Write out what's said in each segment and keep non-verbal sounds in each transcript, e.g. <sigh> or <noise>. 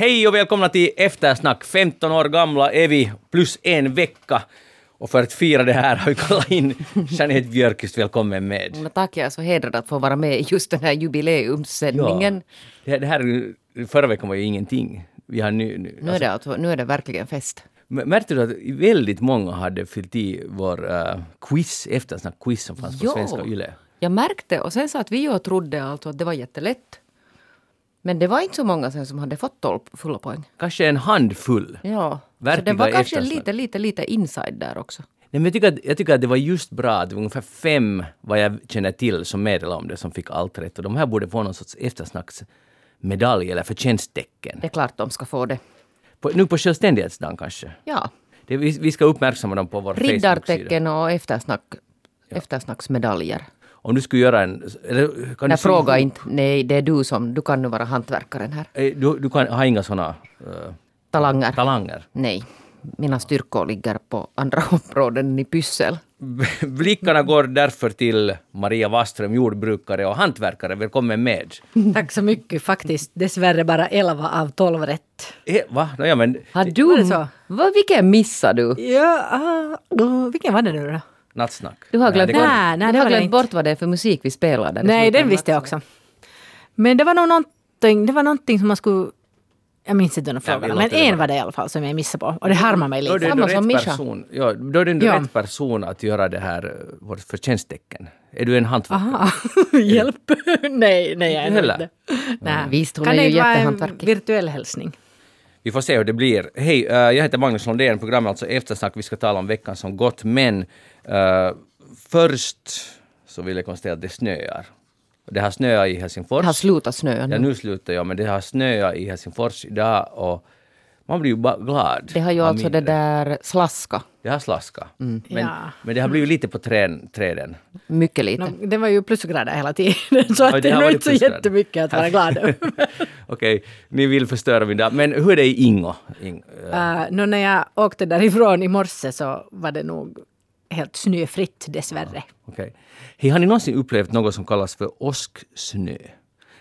Hej och välkomna till Eftersnack. 15 år gamla är vi, plus en vecka. Och för att fira det här har vi kallat in <laughs> Jeanette Björkqvist. Välkommen med. Men tack, jag är så hedrad att få vara med i just den här jubileumssändningen. Det, det här, förra veckan var ju ingenting. Vi har nu, nu, Nu är, det alltså, nu är det verkligen fest. Märkte du att väldigt många hade fyllt i vår uh, quiz, eftersnack-quiz som fanns på Jo. svenska YLE? Jag märkte och sen satt vi och trodde alltså att det var jättelätt. Men det var inte så många sen som hade fått 12 fulla poäng. Kanske en handfull. Ja. Så Verkliga det var kanske lite, lite, lite inside där också. Nej, men jag, tycker att, jag tycker att det var just bra att ungefär fem, vad jag känner till, som meddelade om det, som fick allt rätt. Och de här borde få någon sorts eftersnacksmedalj eller förtjänsttecken. Det är klart de ska få det. På, nu på självständighetsdagen kanske. Ja. Det, vi, vi ska uppmärksamma dem på vår Facebook-sida. Riddartecken och eftersnack, eftersnacksmedaljer. Om du skulle göra en... Eller, kan Nej, du, fråga inte. Nej, det är du som... Du kan nu vara hantverkaren här. Eh, Du, du kan ha inga såna uh, Talanger. talanger. Nej. Mina styrkor ligger på andra <laughs> områden i pyssel. <laughs> Blickarna går därför till Maria Waström, jordbrukare och hantverkare. Välkommen med. Tack så mycket. Faktiskt dessvärre bara 11 av 12 rätt. Eh, va? Nåja, men Har du... Var det så? Vad, vilken missade du? Ja, oh, vilken var det nu då? Nattsnack. Du har glömt, det kan- Nej, nej, du det har det glömt bort vad det är för musik vi spelar. där i Nej, den visste jag också. Men det var nog någonting, det var någonting som man skulle... Jag minns inte frågan, låter men det en var det i alla fall som jag missade på. Och det harmar mig Då är lite. det Samma ändå som rätt person. Ja, då är det ändå Ja. rätt person att göra det här, eh, vårt förtjänsttecken. Är du en hantverkare? Aha, <laughs> hjälp. <laughs> nej, nej, jag är inte. Nej. Visst, hon kan är det ju inte vara en virtuell hälsning? Vi får se hur det blir. Hej, eh, jag heter Magnus Lundén. Programmet är alltså Eftersnack. Vi ska tala om veckan som gått. Men eh, först så vill jag konstatera att det snöar. Det har snöat i Helsingfors. Det har slutat snöa nu. Ja, nu slutar jag, men det har snöat i Helsingfors idag och man blir ju bara glad. Det har ju alltså det mindre. där slaska. Det har slaskat. Men, Ja. men det har blivit lite på trän, träden. Mycket lite. No, det var ju plusgrader hela tiden, så Ja, att det det har är nog inte så jättemycket att vara <laughs> glad över. <laughs> Okej, ni vill förstöra min dag. Men hur är det i Ingo? Ing, eh, Uh, nå, när jag åkte därifrån i morse så var det nog helt snöfritt dessvärre. Okej. Hej, har ni någonsin upplevt något som kallas för åsksnö?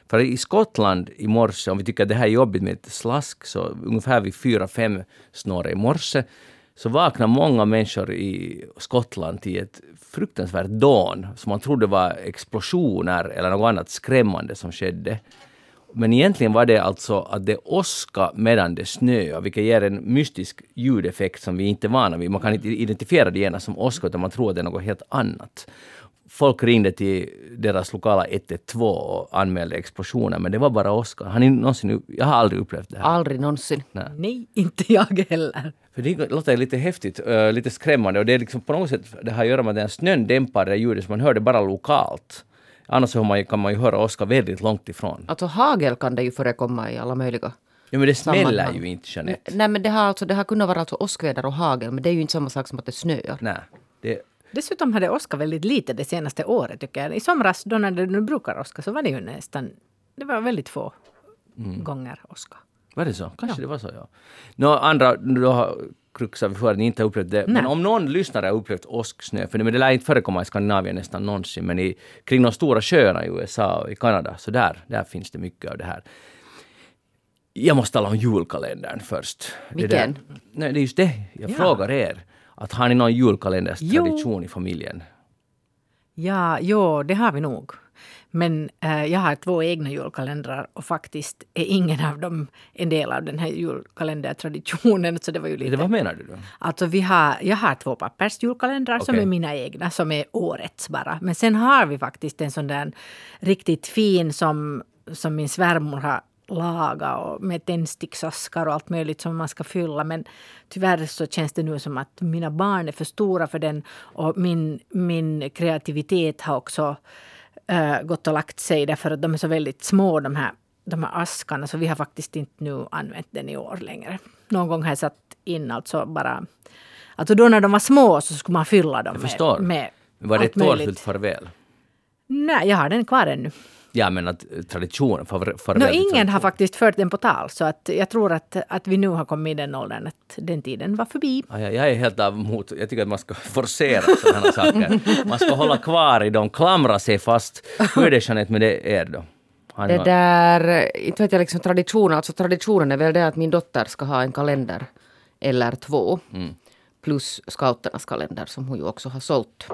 För i Skottland i morse, om vi tycker att det här är jobbigt med ett slask, så ungefär vid fyra, fem snåret i morse, så vaknade många människor i Skottland till ett fruktansvärt dån som man trodde var explosioner eller något annat skrämmande som skedde. Men egentligen var det alltså att det åska medan det snöade, vilket ger en mystisk ljudeffekt som vi inte är vana vid. Man kan inte identifiera det gärna som åska, utan man tror att det är något helt annat. Folk ringde till deras lokala 112 och anmälde explosioner, men det var bara åska. Har ni någonsin, jag har aldrig upplevt det här. Aldrig någonsin. Nej, inte jag heller. För det låter lite häftigt, äh, lite skrämmande och det är liksom på något sätt, det har att göra med att den snön dämpar det ljudet så man hör det bara lokalt. Annars man, kan man ju höra åska väldigt långt ifrån. Alltså hagel kan det ju förekomma i alla möjliga... Ja men det smäller ju inte Jeanette. Nej men det har, alltså, det har kunnat vara alltså åskväder och hagel men det är ju inte samma sak som att det snöar. Nej. Det, Dessutom hade åska väldigt lite det senaste året tycker jag. I somras då när det nu brukar åska så var det ju nästan... Det var väldigt få Mm. gånger åska. Var det så? Kanske det var så, ja. Nå, andra, då har kruxar vi för att ni inte har upplevt det. Men Nej. om någon lyssnare har upplevt åsksnö, för det, men det lär inte förekomma i Skandinavien nästan någonsin, men i, kring de stora sjöarna i USA och i Kanada, så där, där finns det mycket av det här. Jag måste tala om julkalendern först. Det Vilken? där- nej, det är just det. Jag Ja. frågar er. Att har ni någon julkalenderstradition i familjen? Ja, jo, det har vi nog. Men eh, jag har två egna julkalendrar och faktiskt är ingen av dem en del av den här julkalendertraditionen. Så det var ju lite... Det, vad menar du då? Alltså vi har, jag har två pappersjulkalendrar som Okej. är mina egna, som är årets bara. Men sen har vi faktiskt en sån där riktigt fin som, som min svärmor har lagat och med tändsticksaskar och allt möjligt som man ska fylla. Men tyvärr så känns det nu som att mina barn är för stora för den och min, min kreativitet har också äh, gått och lagt sig därför att de är så väldigt små de här, de här askarna så vi har faktiskt inte nu använt den i år längre. Någon gång har jag satt in alltså bara Alltså då när de var små så skulle man fylla dem med, med Var det ett tårfyllt farväl? Nej, jag har den kvar ännu. Ja, men att eh, tradition, farväl No, ingen har tradition. faktiskt fört den på tal så att jag tror att, att vi nu har kommit i den åldern att den tiden var förbi. Ja, jag, jag är helt av emot. Jag tycker att man ska forcera sådana saker. Man ska hålla kvar i dem, klamra sig fast. Hur är det Jeanette med det er då? Han Det där, inte vet jag liksom traditionen, alltså traditionen är väl det att min dotter ska ha en kalender eller två. Mm. Plus scouternas kalender som hon ju också har sålt.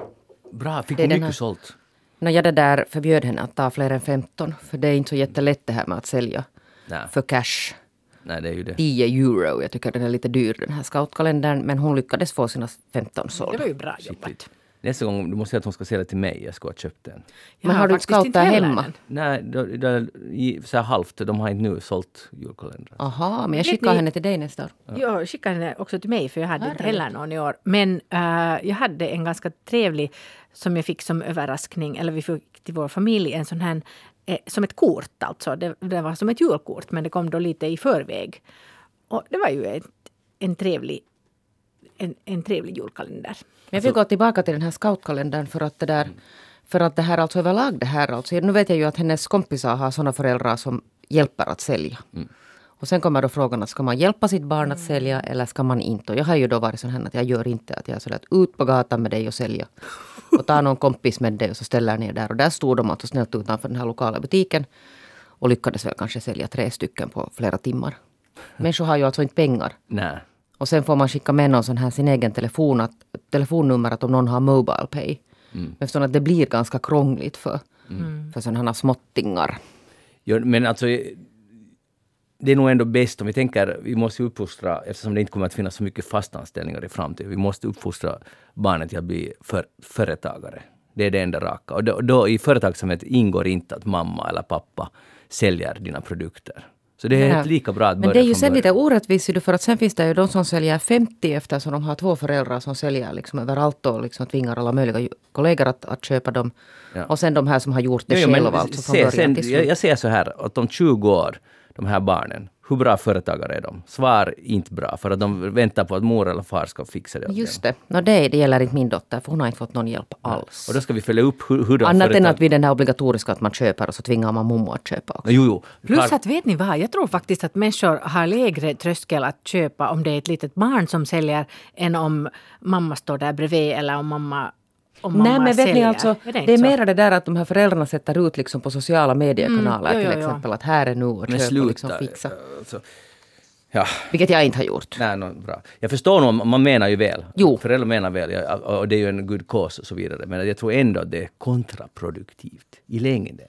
Bra, fick hon mycket här- sålt? Nå, jag det där förbjöd henne att ta fler än 15. För det är inte så jättelätt det här med att sälja Nej. för cash. Nej, det är ju det. 10 euro. Jag tycker den är lite dyr den här scoutkalendern. Men hon lyckades få sina 15 Det sålda. var ju bra jobbat. Nästa gång, du måste säga att hon ska sälja till mig. Jag ska ha köpt den. Jag Men har du heller hemma? den. Nej, då, då, i, så här halvt. De har inte nu sålt julkalendrar. Aha, men jag skickar ni- henne till dig nästa år. Jag skickade henne också till mig för jag hade inte heller någon i år. Men eh, jag hade en ganska trevlig som jag fick som överraskning, eller vi fick till vår familj en sån här, eh, som ett kort alltså. Det, det var som ett julkort men det kom då lite i förväg. Och det var ju ett, en trevlig en, en trevlig julkalender. Jag vill gå tillbaka till den här scoutkalendern för att det där för att det här alltså överlag det här alltså. Nu vet jag ju att hennes kompisar har sådana föräldrar som hjälper att sälja. Och sen kommer då frågan att ska man hjälpa sitt barn att sälja eller ska man inte? Och jag har ju då varit sån här att jag gör inte att jag är sådär att ut på gatan med dig och sälja. Och ta någon kompis med dig och så ställer ni er där. Och där stod de alltså snällt utanför den här lokala butiken. Och lyckades väl kanske sälja tre stycken på flera timmar. Människor har ju alltså inte pengar. Nej. Och sen får man skicka med någon sån här sin egen telefon, att, telefonnummer att om någon har Mobile Pay. Men förstår ni att det blir ganska krångligt för, för sådana här småttingar. Jo, men alltså, det är nog ändå bäst om vi tänker, vi måste uppfostra, eftersom det inte kommer att finnas så mycket fastanställningar i framtiden, vi måste uppfostra barnet till att bli för, företagare. Det är det enda raka. Och då, då i företagsamhet ingår inte att mamma eller pappa säljer dina produkter. Så det är Ja. lika bra att börja Men det är ju sen början. lite orättvist, för att sen finns det ju de som säljer 50 eftersom de har två föräldrar som säljer liksom överallt och liksom tvingar alla möjliga kollegor att, att köpa dem. Ja. Och sen de här som har gjort det Jo, själva alltså se, sen, jag, jag säger så här, att om 20 år, de här barnen, hur bra företagare är de? Svar inte bra, för att de väntar på att mor eller far ska fixa det Just det. No, det, det gäller inte min dotter för hon har inte fått någon hjälp alls. Och då ska vi följa upp hur, hur de Annat än företag- att vid den här obligatoriska att man köper och så tvingar man mommo att köpa också. Jo, jo. Plus att vet ni vad, jag tror faktiskt att människor har lägre tröskel att köpa om det är ett litet barn som säljer än om mamma står där bredvid eller om mamma om mamma Nej men vet ni säljer. alltså, Är det, inte är så? mera det där att de här föräldrarna sätter ut liksom på sociala mediekanaler Mm, jo, till jo, jo. exempel att här är nu och Men köp och sluta. liksom fixa. Alltså, ja, Vilket jag inte har gjort. nej, no, bra. Jag förstår nog, man menar ju väl. Jo. Föräldrar menar väl, ja, och det är ju en good cause och så vidare. Men jag tror ändå att det är kontraproduktivt i längden.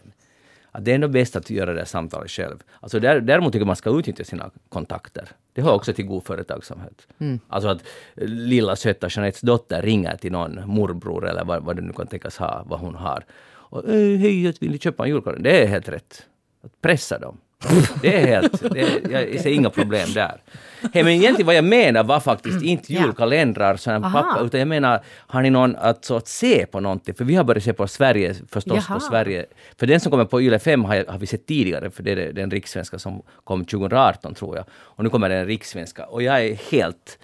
Att det är ändå bäst att göra det samtalet själv. Alltså där, däremot tycker jag man ska utnyttja sina kontakter. Det hör också till god företagsamhet. Alltså att lilla söta Jeanettes dotter ringer till någon morbror eller vad, vad det nu kan tänkas ha, vad hon har. Och "Eh, hej, jag vill ni köpa en julkalender? Det är helt rätt. Att pressa dem. Det är helt... Det är, jag ser inga problem där. Hey, men egentligen vad jag menar var faktiskt inte julkalendrar Aha. pappa, utan jag menar, har ni någon att, så att se på någonting? För vi har börjat se på Sverige, förstås Jaha. på Sverige. För den som kommer på Yle 5 har, har vi sett tidigare, för det är den rikssvenska som kom 2018 tror jag. Och nu kommer den rikssvenska. Och jag är helt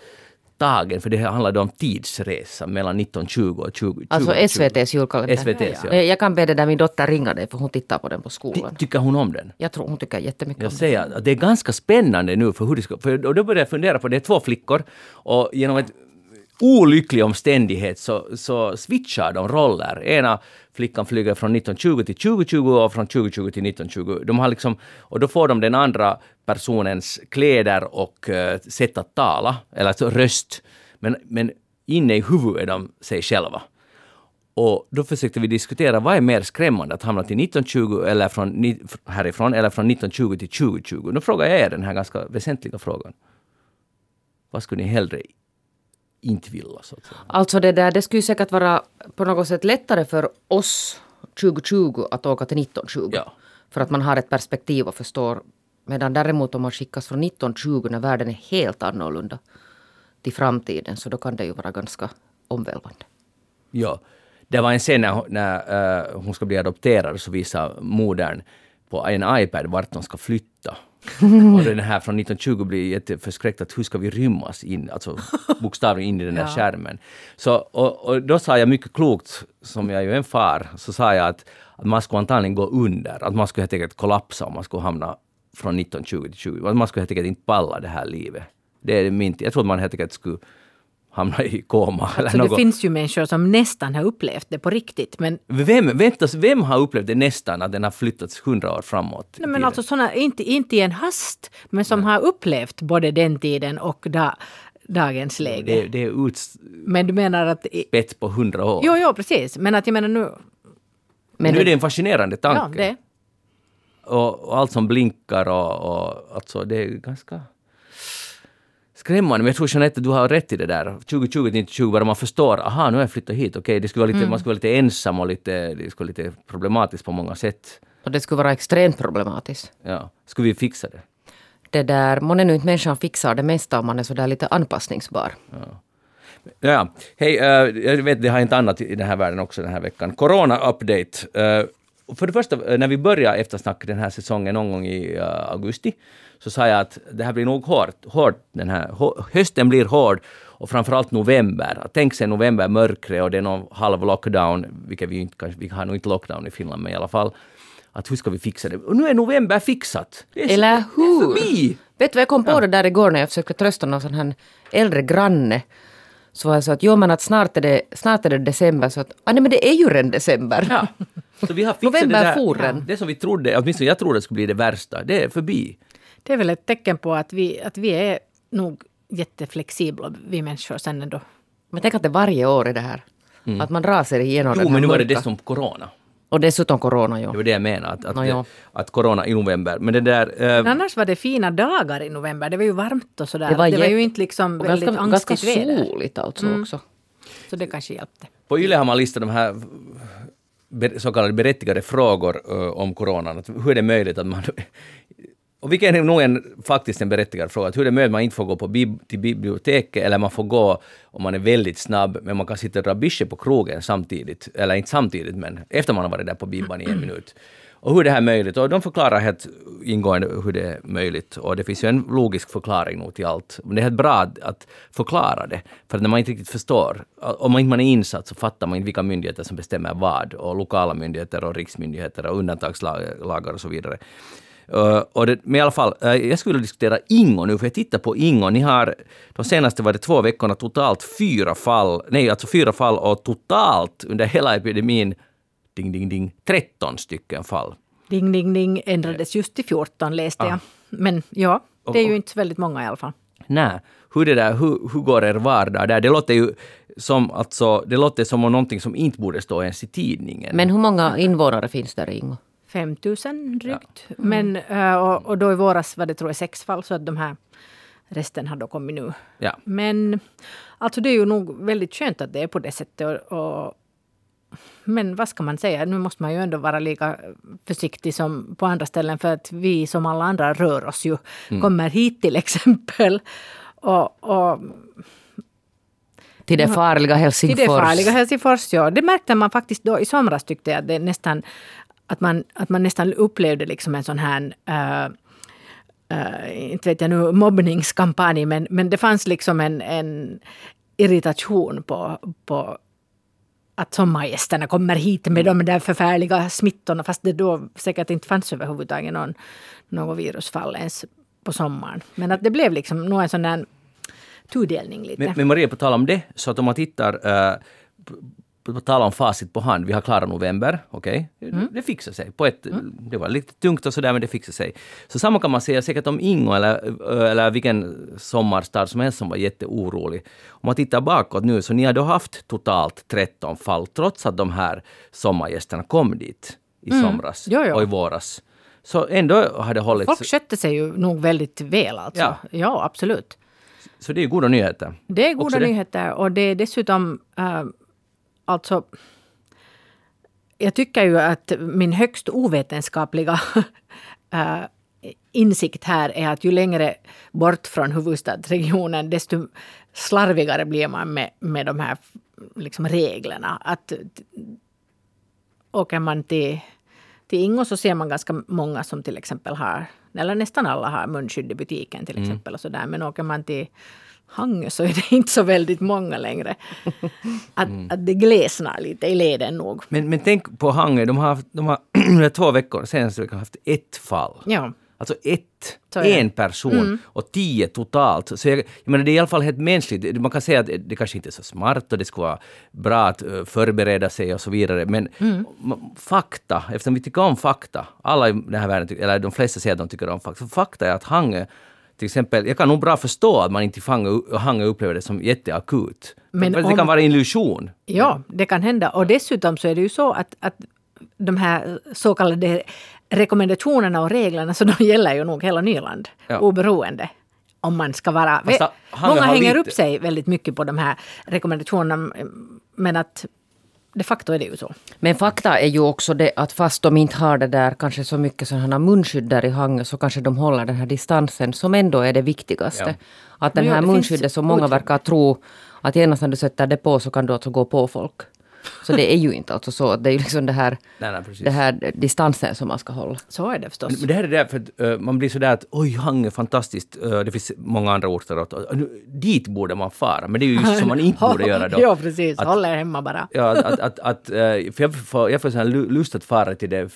tagen, för det handlade om tidsresa mellan 1920 och 2020. Alltså SVTs julkalender. SVTs, ja. Eh, Jag kan be det där min dotter ringa dig för hon tittar på den på skolan. tycker hon om den? Jag tror hon tycker jättemycket Jag om säger att det är ganska spännande nu för hur det ska... För, och då började jag fundera på, det är två flickor och genom ett olycklig omständighet så, så switchar de roller. Ena flickan flyger från 1920 till 2020 och från 2020 till 1920. De har liksom, och då får de den andra personens kläder och uh, sätt att tala, eller alltså röst. Men, men inne i huvudet är de sig själva. Och då försökte vi diskutera vad är mer skrämmande, att hamna till 1920 eller från, härifrån eller från 1920 till 2020. Nu frågar jag er den här ganska väsentliga frågan. Vad skulle ni hellre inte vilja, så att säga? Alltså det där, det skulle säkert vara på något sätt lättare för oss 2020 att åka till 1920. Ja. För att man har ett perspektiv och förstår. Medan däremot om man skickas från 1920 när världen är helt annorlunda till framtiden så då kan det ju vara ganska omvälvande. Ja. Det var en scen när, när eh, hon ska bli adopterad så visar modern på en iPad vart de ska flytta. Och den här från 1920 blir jätteförskräckt att hur ska vi rymmas in, alltså bokstavligen in i den här <laughs> Ja. skärmen. Så, och, och då sa jag mycket klokt, som jag är ju en far, så sa jag att, att man skulle antagligen gå under, att man skulle helt enkelt kollapsa om man skulle hamna från 1920 till 20. Att man skulle helt enkelt inte palla det här livet. Det är min, jag tror att man helt enkelt skulle hamna i koma. eller Så det något. finns ju människor som nästan har upplevt det på riktigt. Men, Vem, vänta, vem har upplevt det nästan att den har flyttats hundra år framåt? nej, men alltså såna, inte, inte i en hast, men som har upplevt både den tiden och da, dagens läge. det, det är Men du menar att... utspett på hundra år. Jo, jo, precis. Men att jag menar nu... Men nu är det en fascinerande Ja, tanke. det. och, och allt som blinkar och, och alltså det är ganska skrämmande. Men jag tror Jeanette, du har rätt i det där. 2020 till 2020, bara man förstår, aha, nu har jag flyttat hit, okej, det skulle vara lite, man skulle vara lite ensam och lite, det skulle vara lite problematiskt på många sätt. Och det skulle vara extremt problematiskt. Ja, skulle vi fixa det? Det där, månne nu inte människan fixar det mesta om man är sådär lite anpassningsbar. Ja, hej, eh, jag vet det har inte annat i den här världen också den här veckan. Corona-update. Eh, och för det första, eh, när vi började eftersnack den här säsongen någon gång i eh, augusti, så sa jag att det här blir nog hårt. hårt den här, hösten blir hård och framförallt november. Tänk sig november mörkre och det är någon halv lockdown, vilket vi inte kanske, vi har nog inte lockdown i Finland, men i alla fall. Att hur ska vi fixa det? Och nu är november fixat! Det är, Eller Det är hur? förbi! Vet du vad jag kom på det där igår när jag försökte trösta någon sån här äldre granne. Så var jag så att jo men att snart är det, snart är det december så att ah, nej men det är ju redan december. Ja. <laughs> Så vi har fixat November det där, det som vi trodde, åtminstone jag trodde skulle bli det värsta, det är förbi. Det är väl ett tecken på att vi, att vi är nog jätteflexibla, vi människor sen ändå. Men tänk att det varje år är det här. Att man drar sig igenom Jo, men nu var det dessutom corona. Och dessutom corona Det jo. var det jag menade, att, att, det, ja. att corona i november. Men det där... Eh, Men annars var det fina dagar i november. Det var ju varmt och sådär. Det var det var ju inte liksom Och väldigt ganska, ganska väder. soligt alltså också. Så det kanske hjälpte. på Yle har man listat de här så kallade berättigade frågor eh, om coronan. Att hur är det möjligt att man... Och vilket är nog en, faktiskt en berättigad fråga. Att hur är det möjligt att man inte får gå på bib- till biblioteket eller man får gå om man är väldigt snabb men man kan sitta och dra bische på krogen samtidigt. Eller inte samtidigt men efter man har varit där på bibban i en minut. Och hur det här är möjligt? Och de förklarar helt ingående hur det är möjligt. Och det finns ju en logisk förklaring nog till allt. Men det är helt bra att, att förklara det. För när man inte riktigt förstår, om man inte är insatt så fattar man inte vilka myndigheter som bestämmer vad. Och lokala myndigheter och riksmyndigheter och undantagslagar och så vidare. Uh, och det, men i alla fall, uh, jag skulle vilja diskutera Ingo nu, för jag tittar på Ingo. Ni har de senaste var det två veckorna totalt fyra fall, nej alltså fyra fall och totalt under hela epidemin, ding ding ding, 13 stycken fall. Ding, ding, ding ändrades just till 14 läste jag. Men ja, det är ju inte så väldigt många i alla fall. Nej, hur, det där, hur, hur går er vardag där? Det låter ju som, alltså, det låter som om någonting som inte borde stå ens i tidningen. Men hur många invånare finns där Ingo? 5 000 drygt. Men, eh, och, och då i våras var det tror jag sex fall så att de här resten har då kommit nu. ja. Men alltså det är ju nog väldigt skönt att det är på det sättet. Och, och, men vad ska man säga, nu måste man ju ändå vara lika försiktig som på andra ställen för att vi som alla andra rör oss ju. Kommer hit till exempel. Och, och Till det farliga till Helsingfors. det farliga Helsingfors, ja. Det märkte man faktiskt då i somras tyckte jag. Det nästan, att, man, att man nästan upplevde liksom en sån här äh, äh, inte vet jag nu, mobbningskampanj, men, men det fanns liksom en, en irritation på, på att sommargästerna kommer hit med de där förfärliga smittorna, fast det då säkert inte fanns överhuvudtaget någon, någon virusfall ens på sommaren. Men att det blev liksom nog en sån där tudelning lite. Men, men Maria, på tal om det, så att om man tittar uh, på, tal om facit på hand, vi har klarat november, okej? Mm. Det fixar sig. På ett, Det var lite tungt och sådär, men det fixar sig. Så samma kan man säga säkert om Ingo eller, eller vilken sommarstad som helst som var jätteorolig. Om man tittar bakåt nu, så ni har då haft totalt 13 fall, trots att de här sommargästerna kom dit i somras Mm. Jo, jo. och i våras. Så ändå har det hållit... Folk skötte sig ju nog väldigt väl alltså. Ja. Ja, absolut. Så det är goda nyheter. Det är goda nyheter och det är dessutom äh, alltså jag tycker ju att min högst ovetenskapliga <laughs> äh, insikt här är att ju längre bort från huvudstadsregionen desto slarvigare blir man med, med de här liksom, reglerna. Att, åker man till, till Ingo så ser man ganska många som till exempel har, eller nästan alla har munskydd i butiken till exempel. Och så där. Men åker man till Hangö så är det inte så väldigt många längre. Att, att det glesnar lite i leden nog. Men, men tänk på Hangö, de har, haft- de har <clears throat> två veckor, senaste veckan haft ett fall. Ja. Alltså ett, en person och tio totalt. Så jag, jag menar, det är i alla fall helt mänskligt. Man kan säga att det kanske inte är så smart och det skulle vara bra att eh, förbereda sig och så vidare. Men ma- fakta, eftersom vi tycker om fakta, alla i den här världen, eller de flesta säger att de tycker om fakta. Så fakta är att Hange till exempel, jag kan nog bra förstå att man inte Hange upplever det som jätteakut. Men Men det om- kan vara en illusion. Ja, det kan hända. Och dessutom så är det ju så att, att de här så kallade rekommendationerna och reglerna, så de <laughs> gäller ju nog hela Nyland, Ja. oberoende. Om man ska vara... Fast Många hänger lite- upp sig väldigt mycket på de här rekommendationerna, men att de facto är det ju så. Men fakta är ju också det att fast de inte har det där kanske så mycket sådana munskydd där i hangen så kanske de håller den här distansen som ändå är det viktigaste. Ja. Att den här munskyddet som många verkar tro att genast när du sätter det på så kan du alltså gå på folk. Så det är ju inte alltså så. Det är ju liksom det här, Nej, nej, det här distansen som man ska hålla. Så är det förstås. Men det här är därför att eh, man blir sådär att oj, Hang är fantastiskt. Eh, det finns många andra orter. Och, och, nu- dit borde man fara. Men det är ju just som man inte borde <laughs> göra då. ja, precis. Att- Håll er hemma bara. Ja, att, att, att, att, eh, för jag får, jag får lust att fara till det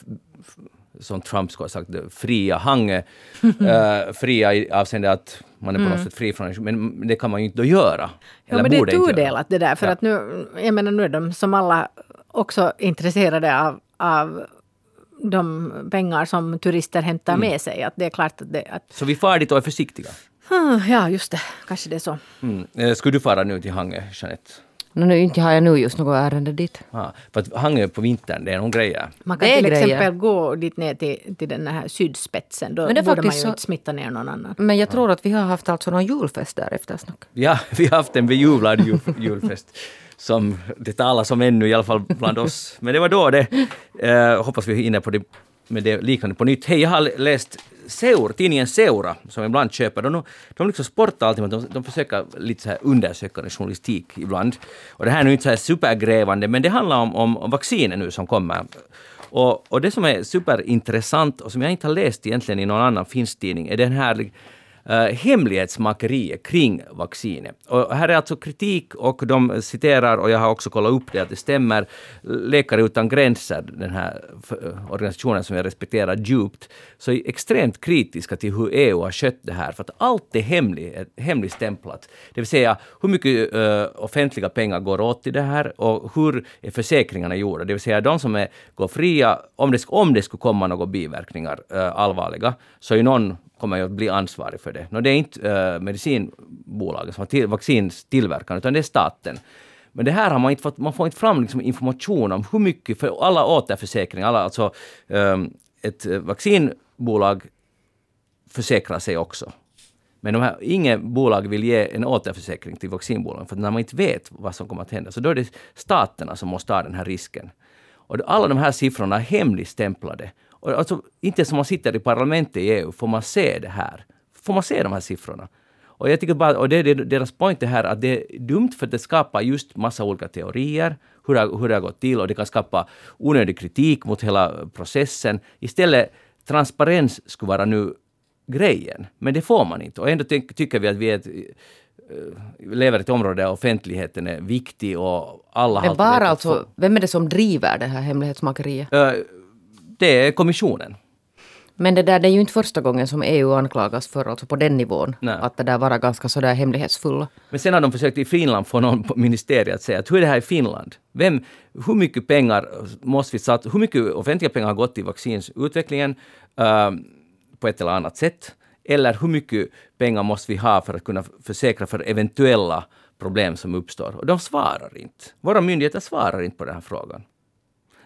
som Trump skulle ha sagt, det fria Hange. <laughs> eh, fria i avseende att man är på något sätt fri från men det kan man ju inte då göra. Mm. Ja, men det är tudelat det där. För Ja. att nu, jag menar, nu är de som alla också intresserade av, av de pengar som turister hämtar Mm. med sig. Att det är klart att det... Att, Så vi far dit och är försiktiga. Ah, ja, just det. Kanske det är så. Mm. Eh, Skulle du fara nu till Hange, Jeanette? No, nu inte har jag nu just något ärende dit. Ah, för att Hange på vintern, det är någon grejer. Man kan är till grejer. exempel gå dit ner till, till den här sydspetsen. Då Men det är borde man ju så- inte smitta ner någon annan. Men jag tror att vi har haft alltså någon julfest där efter snack. Ja, <laughs> vi har haft en bejublad jul, julfest som det talas om ännu, i alla fall bland oss. Men det var då det. Eh, hoppas vi hinner på det, med det liknande på nytt. Hej, jag har läst Seur, tidningen Seura, som jag ibland köper. De, de liksom sportar alltid, men de, de försöker lite så här undersökande journalistik ibland. Och det här är nu inte så här supergrävande, men det handlar om, om, om vaccinet nu som kommer. Och, och det som är superintressant och som jag inte har läst egentligen i någon annan finsk tidning är den här Eh, hemlighetsmakeriet kring vaccinet. Och här är alltså kritik och de citerar, och jag har också kollat upp det, att det stämmer, Läkare utan gränser, den här eh, organisationen som jag respekterar djupt, så är extremt kritiska till hur EU har skött det här, för att allt är hemlig, eh, hemligstämplat. Det vill säga hur mycket eh, offentliga pengar går åt till det här och hur är försäkringarna gjorda. Det vill säga de som är, går fria, om det, om det skulle komma några biverkningar, eh, allvarliga, så är någon kommer jag att bli ansvarig för det. No, det är inte eh, uh, medicinbolagen som har till, vaccintillverkaren, utan det är staten. Men det här har man inte fått, man får inte fram liksom information om hur mycket, för alla återförsäkringar, alla, alltså um, ett eh, vaccinbolag försäkrar sig också. Men de här, ingen bolag vill ge en återförsäkring till vaccinbolagen för när man inte vet vad som kommer att hända. Så då är det staterna som måste ta den här risken. Och alla de här siffrorna är hemligstämplade. Och alltså, inte som man sitter i parlamentet i EU får man se det här. Får man se de här siffrorna. Och jag tycker bara, och det är deras point är här att det är dumt för att det skapar just massa olika teorier, hur det, hur det har gått till och det kan skapa onödig kritik mot hela processen. Istället, transparens skulle vara nu grejen, men det får man inte. Och ändå ty- tycker vi att vi är ett, eh, lever i ett område där offentligheten är viktig och alla Men bara alltså, vem är det som driver det här hemlighetsmakeriet? Eh, det är kommissionen. Men det där det är ju inte första gången som EU anklagas för, alltså på den nivån, Nej. att det där vara ganska sådär hemlighetsfulla. Men sen har de försökt i Finland få någon på ministeriet att säga att hur är det här i Finland? Vem, hur mycket pengar måste vi satsa, hur mycket offentliga pengar har gått till vaccinutvecklingen eh, på ett eller annat sätt? Eller hur mycket pengar måste vi ha för att kunna försäkra för eventuella problem som uppstår? Och de svarar inte. Våra myndigheter svarar inte på den här frågan.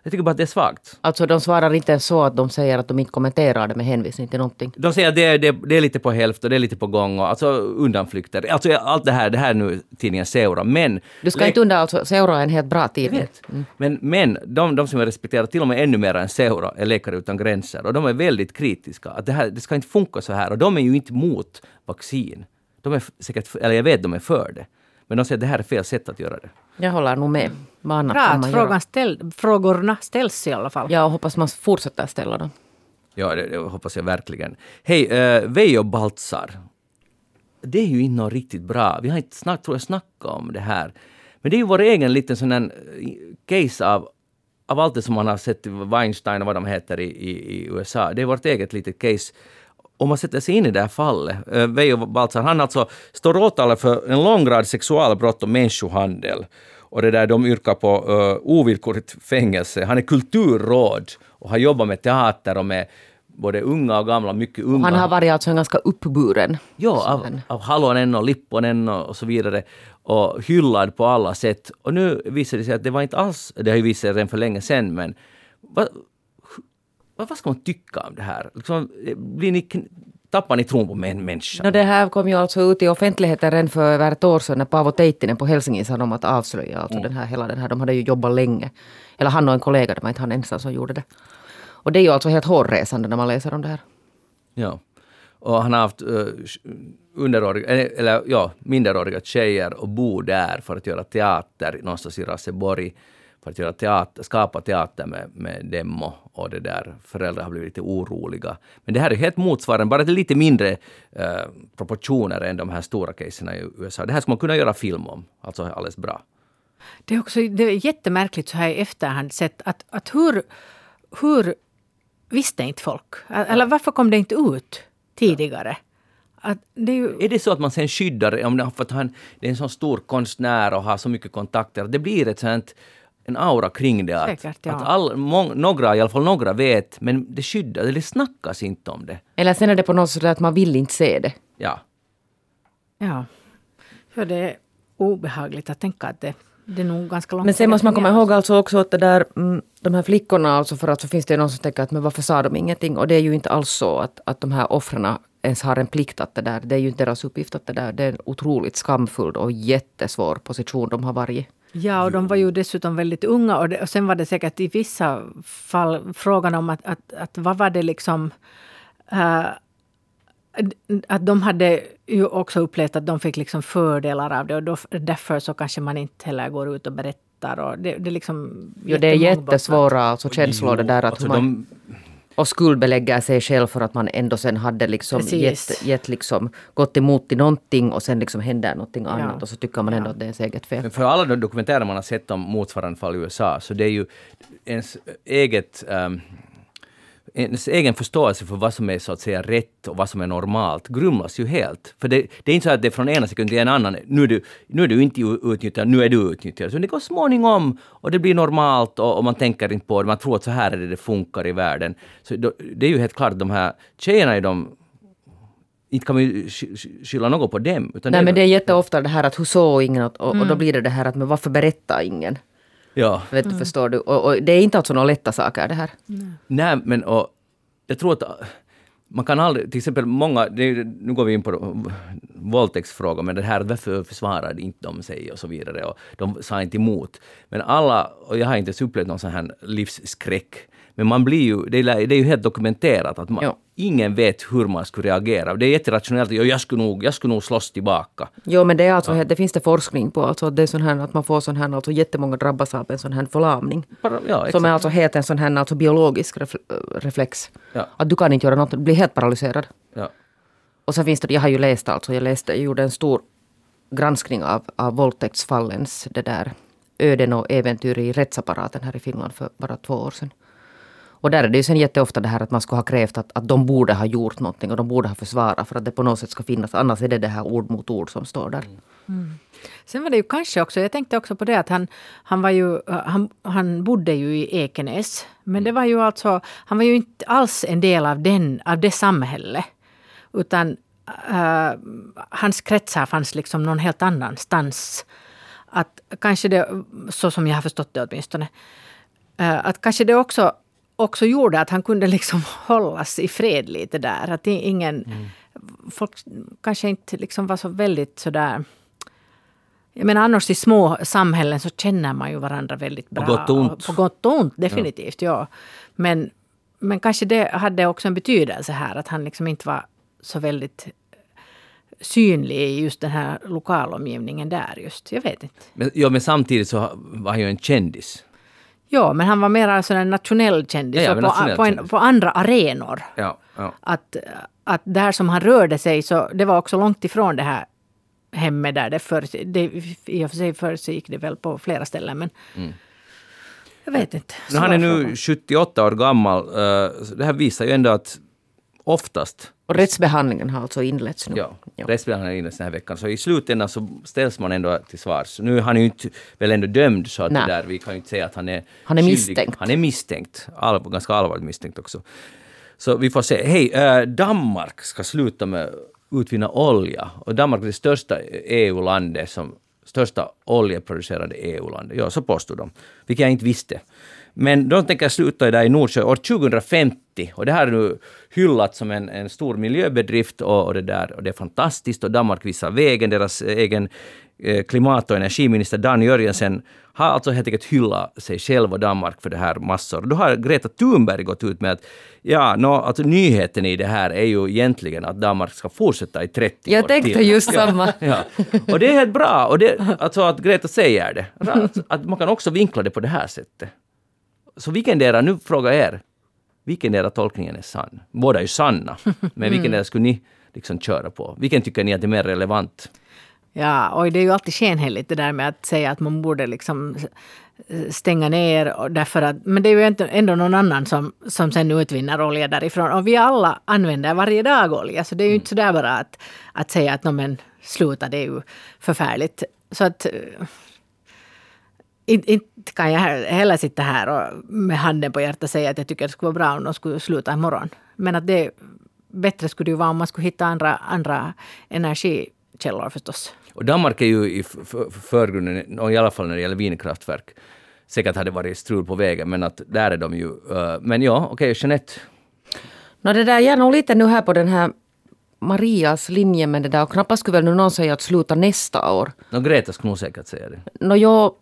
Jag tycker bara att det är svagt. Alltså de svarar inte ens så att de säger att de inte kommenterar det med hänvisning till någonting. De säger att det är, det, det är lite på hälft och det är lite på gång och alltså undanflykter. Alltså allt det här, det här är nu tidningen Seura, men... Du ska inte undra, alltså Seura är en helt bra tidning. vet. Men, men de, de som jag respekterar till och med ännu mer än Seura är Läkare utan gränser och de är väldigt kritiska. Att det, här, det ska inte funka så här och de är ju inte mot vaccin. De är säkert, eller jag vet de är för det. Men de säger att det här är fel sätt att göra det. Jag håller nog med. Vad Bra att frågan ställ, frågorna ställs i alla fall. Ja, och hoppas man fortsätter ställa dem. Ja, det, det hoppas jag verkligen. Hej, uh, Veijo Baltzar. Det är ju inte något riktigt bra. Vi har inte snart, tror jag, snackat om det här. Men det är ju vår egen liten sån här eh, case av, av allt det som man har sett Weinstein och vad de heter i, i, i USA. Det är vårt eget litet case om man sätter sig in i det här fallet, Veijo Baltzar, han alltså står åtalad för en lång rad sexualbrott och människohandel. Och det där, de yrkar på uh, ovillkorligt fängelse. Han är kulturråd och har jobbat med teater och med både unga och gamla, mycket unga. Han har varit alltså en ganska uppburen. Ja, av, av Halonen och Lipponen och, och så vidare. Och hyllad på alla sätt. Och nu visar det sig att det var inte alls, det har ju visat sig redan för länge sedan, men vad, vad, vad ska man tycka om det här? Liksom, blir ni, tappar ni tron på en människa? No, det här kom ju alltså ut i offentligheten redan för över ett år sedan när Paavo Teittinen på Helsingin sa om att avslöja alltså mm. den här, hela den här. De hade ju jobbat länge. Eller han och en kollega, det var inte han ensam som gjorde det. Och det är ju alltså helt hårresande när man läser om det här. Ja. Och han har haft uh, underåriga, eller ja, minderåriga tjejer och bo där för att göra teater någonstans i Raseborg. För att göra teater, skapa teater med, med dem och, och det där. Föräldrar har blivit lite oroliga. Men det här är helt motsvarande, bara lite mindre uh, proportioner än de här stora caserna i USA. Det här skulle man kunna göra film om. Alltså alldeles bra. Det är också det är jättemärkligt så här i efterhand sett att, att hur, hur visste inte folk? Eller varför kom det inte ut tidigare? Det är, ju... är, det så att man sen skyddar, om för att han det är en så stor konstnär och har så mycket kontakter, det blir ett sånt en aura kring det. Att, Säkert, ja. att all, må, några, i alla fall några vet, men det skyddar, det snackas inte om det. Eller sen är det på något sätt att man vill inte se det. Ja. Ja. För det är obehagligt att tänka att det det är nog ganska långt. Men sen måste man komma ihåg alltså också att det där, mm, de här flickorna, alltså för att så finns det någon som tänker att men varför sa de ingenting? Och det är ju inte alls så att, att de här offren ens har en plikt att det där, det är ju inte deras uppgift att det där, det är en otroligt skamfull och jättesvår position de har varit Ja, och de var ju dessutom väldigt unga och, det, och sen var det säkert i vissa fall frågan om att, att, att vad var det liksom uh, att de hade ju också upplevt att de fick liksom fördelar av det och då, därför så kanske man inte heller går ut och berättar. Och det, det, är liksom jo, det är jättesvåra alltså, känslor det där att alltså, man... De... Och skuldbelägger sig själv för att man ändå sen hade liksom gett, gett liksom, gått emot i någonting och sen liksom händer någonting annat ja. och så tycker man ändå ja. att det är ens eget fel. Men för alla de dokumentärer man har sett om motsvarande fall i USA så det är ju ens eget um, ens egen förståelse för vad som är så att säga rätt och vad som är normalt grumlas ju helt. För det, det är inte så att det är från ena sekunden till en annan, nu är du, nu är du inte utnyttjad, nu är du utnyttjad. Så det går småningom och det blir normalt och, och man tänker inte på det, man tror att så här är det det funkar i världen. Så då, det är ju helt klart, de här tjejerna är de inte kan ju skylla något på dem. Utan Nej, det men det är jätteofta det här att hur såg ingen och, och, mm. då blir det det här att men varför berättar ingen? Ja. Vet du, mm. förstår du? Och, och, det är inte alltså några lätta saker det här. Nej, Nej men och, jag tror att man kan aldrig, till exempel många, det, nu går vi in på våldtäktsfrågan, men det här varför försvarade inte de sig och så vidare och de sa inte emot. Men alla, och jag har inte ens upplevt någon sån här livsskräck men man blir ju, det är, det är ju helt dokumenterat att man, ingen vet hur man skulle reagera. Det är jätterationellt. Jag skulle nog, jag skulle nog slåss tillbaka. Jo, men det, är alltså, ja. det finns det forskning på. Alltså, det är sån här, att man får sån här, alltså jättemånga drabbas av en sån här förlamning. Ja, som är alltså helt en sån här alltså, biologisk reflex. Ja. Att du kan inte göra något, du blir helt paralyserad. Och så finns det, jag har ju läst alltså, jag läste, jag gjorde en stor granskning av, av våldtäktsfallens det där öden och äventyr i rättsapparaten här i Finland för bara två år sedan. Och där är det ju sen jätteofta det här att man skulle ha krävt att, att de borde ha gjort någonting och de borde ha försvarat för att det på något sätt ska finnas. Annars är det det här ord mot ord som står där. Mm. Sen var det ju kanske också, jag tänkte också på det att han, han, var ju, han, han bodde ju i Ekenäs. Men det var ju alltså, han var ju inte alls en del av, den, av det samhället. Utan uh, hans kretsar fanns liksom någon helt annanstans. Att kanske det, så som jag har förstått det åtminstone, uh, att kanske det också också gjorde att han kunde liksom <laughs> hållas i fred lite där. Att ingen... Mm. Folk kanske inte liksom var så väldigt sådär... Jag menar annars i små samhällen så känner man ju varandra väldigt bra. På gott och ont. På gott och ont, definitivt. Ja. ja. Men, men kanske det hade också en betydelse här att han liksom inte var så väldigt synlig i just den här lokalomgivningen där just. Jag vet inte. Men, ja, men samtidigt så var han ju en kändis. Ja, men han var mer alltså en nationell kändis ja, ja, på, på, en, på, andra arenor. Ja, Att, att där som han rörde sig så det var också långt ifrån det här hemmet där det, för, det I och för sig försiggick det väl på flera ställen men mm. jag vet inte. han är nu 78 år gammal. Eh, det här visar ju ändå att oftast Och rättsbehandlingen har alltså inletts nu? Ja, rättsbehandlingen inletts den här veckan. Så i slutändan så ställs man ändå till svars. Nu är han ju inte väl ändå dömd så att där, vi kan ju inte säga att han är Han är skyldig. misstänkt. Han är misstänkt. All, ganska allvarligt misstänkt också. Så vi får se. Hej, äh, Danmark ska sluta med utvinna olja. Och Danmark är det största EU-landet som största oljeproducerande EU-landet. Ja, så påstod de. Vilket jag inte visste. Men de tänker sluta där i Nordsjö år 2050. Och det här är nu hyllat som en, en stor miljöbedrift och, och, det där, och det är fantastiskt. Och Danmark visar vägen. Deras egen eh, klimat och energiminister Dan Jörgensen har alltså helt enkelt hyllat sig själv och Danmark för det här massor. Då har Greta Thunberg gått ut med att ja, no, alltså nyheten i det här är ju egentligen att Danmark ska fortsätta i 30 Jag år tänkte till. just samma. <laughs> Ja. Och det är helt bra. Och det, alltså att Greta säger det. Att, att man kan också vinkla det på det här sättet. Så vilken nu frågar jag er, vilken era tolkningen är sann? Båda är ju sanna, <laughs> men vilken era skulle ni liksom köra på? Vilken tycker ni att är mer relevant? Ja, och det är ju alltid skenheligt det där med att säga att man borde liksom stänga ner. Därför att, men det är ju ändå någon annan som, som sen utvinner olja därifrån. Och vi alla använder varje dag olja. Så det är ju inte sådär bara att, att säga att men, sluta, det är ju förfärligt. Så att inte, inte kan jag heller sitta här och med handen på hjärtat säga att jag tycker det skulle vara bra om de skulle sluta imorgon. Men att det bättre skulle det ju vara om man skulle hitta andra, andra energikällor förstås. Och Danmark är ju i förgrunden, i alla fall när det gäller vindkraftverk. Säkert hade det varit strul på vägen, men att där är de ju. Uh, men ja, okej, okay, Jeanette. No, det där, jag är nog lite nu här på den här Marias linje med det där och knappast skulle väl nu någon säga att sluta nästa år. No, Greta skulle nog säkert säga det. No, jo,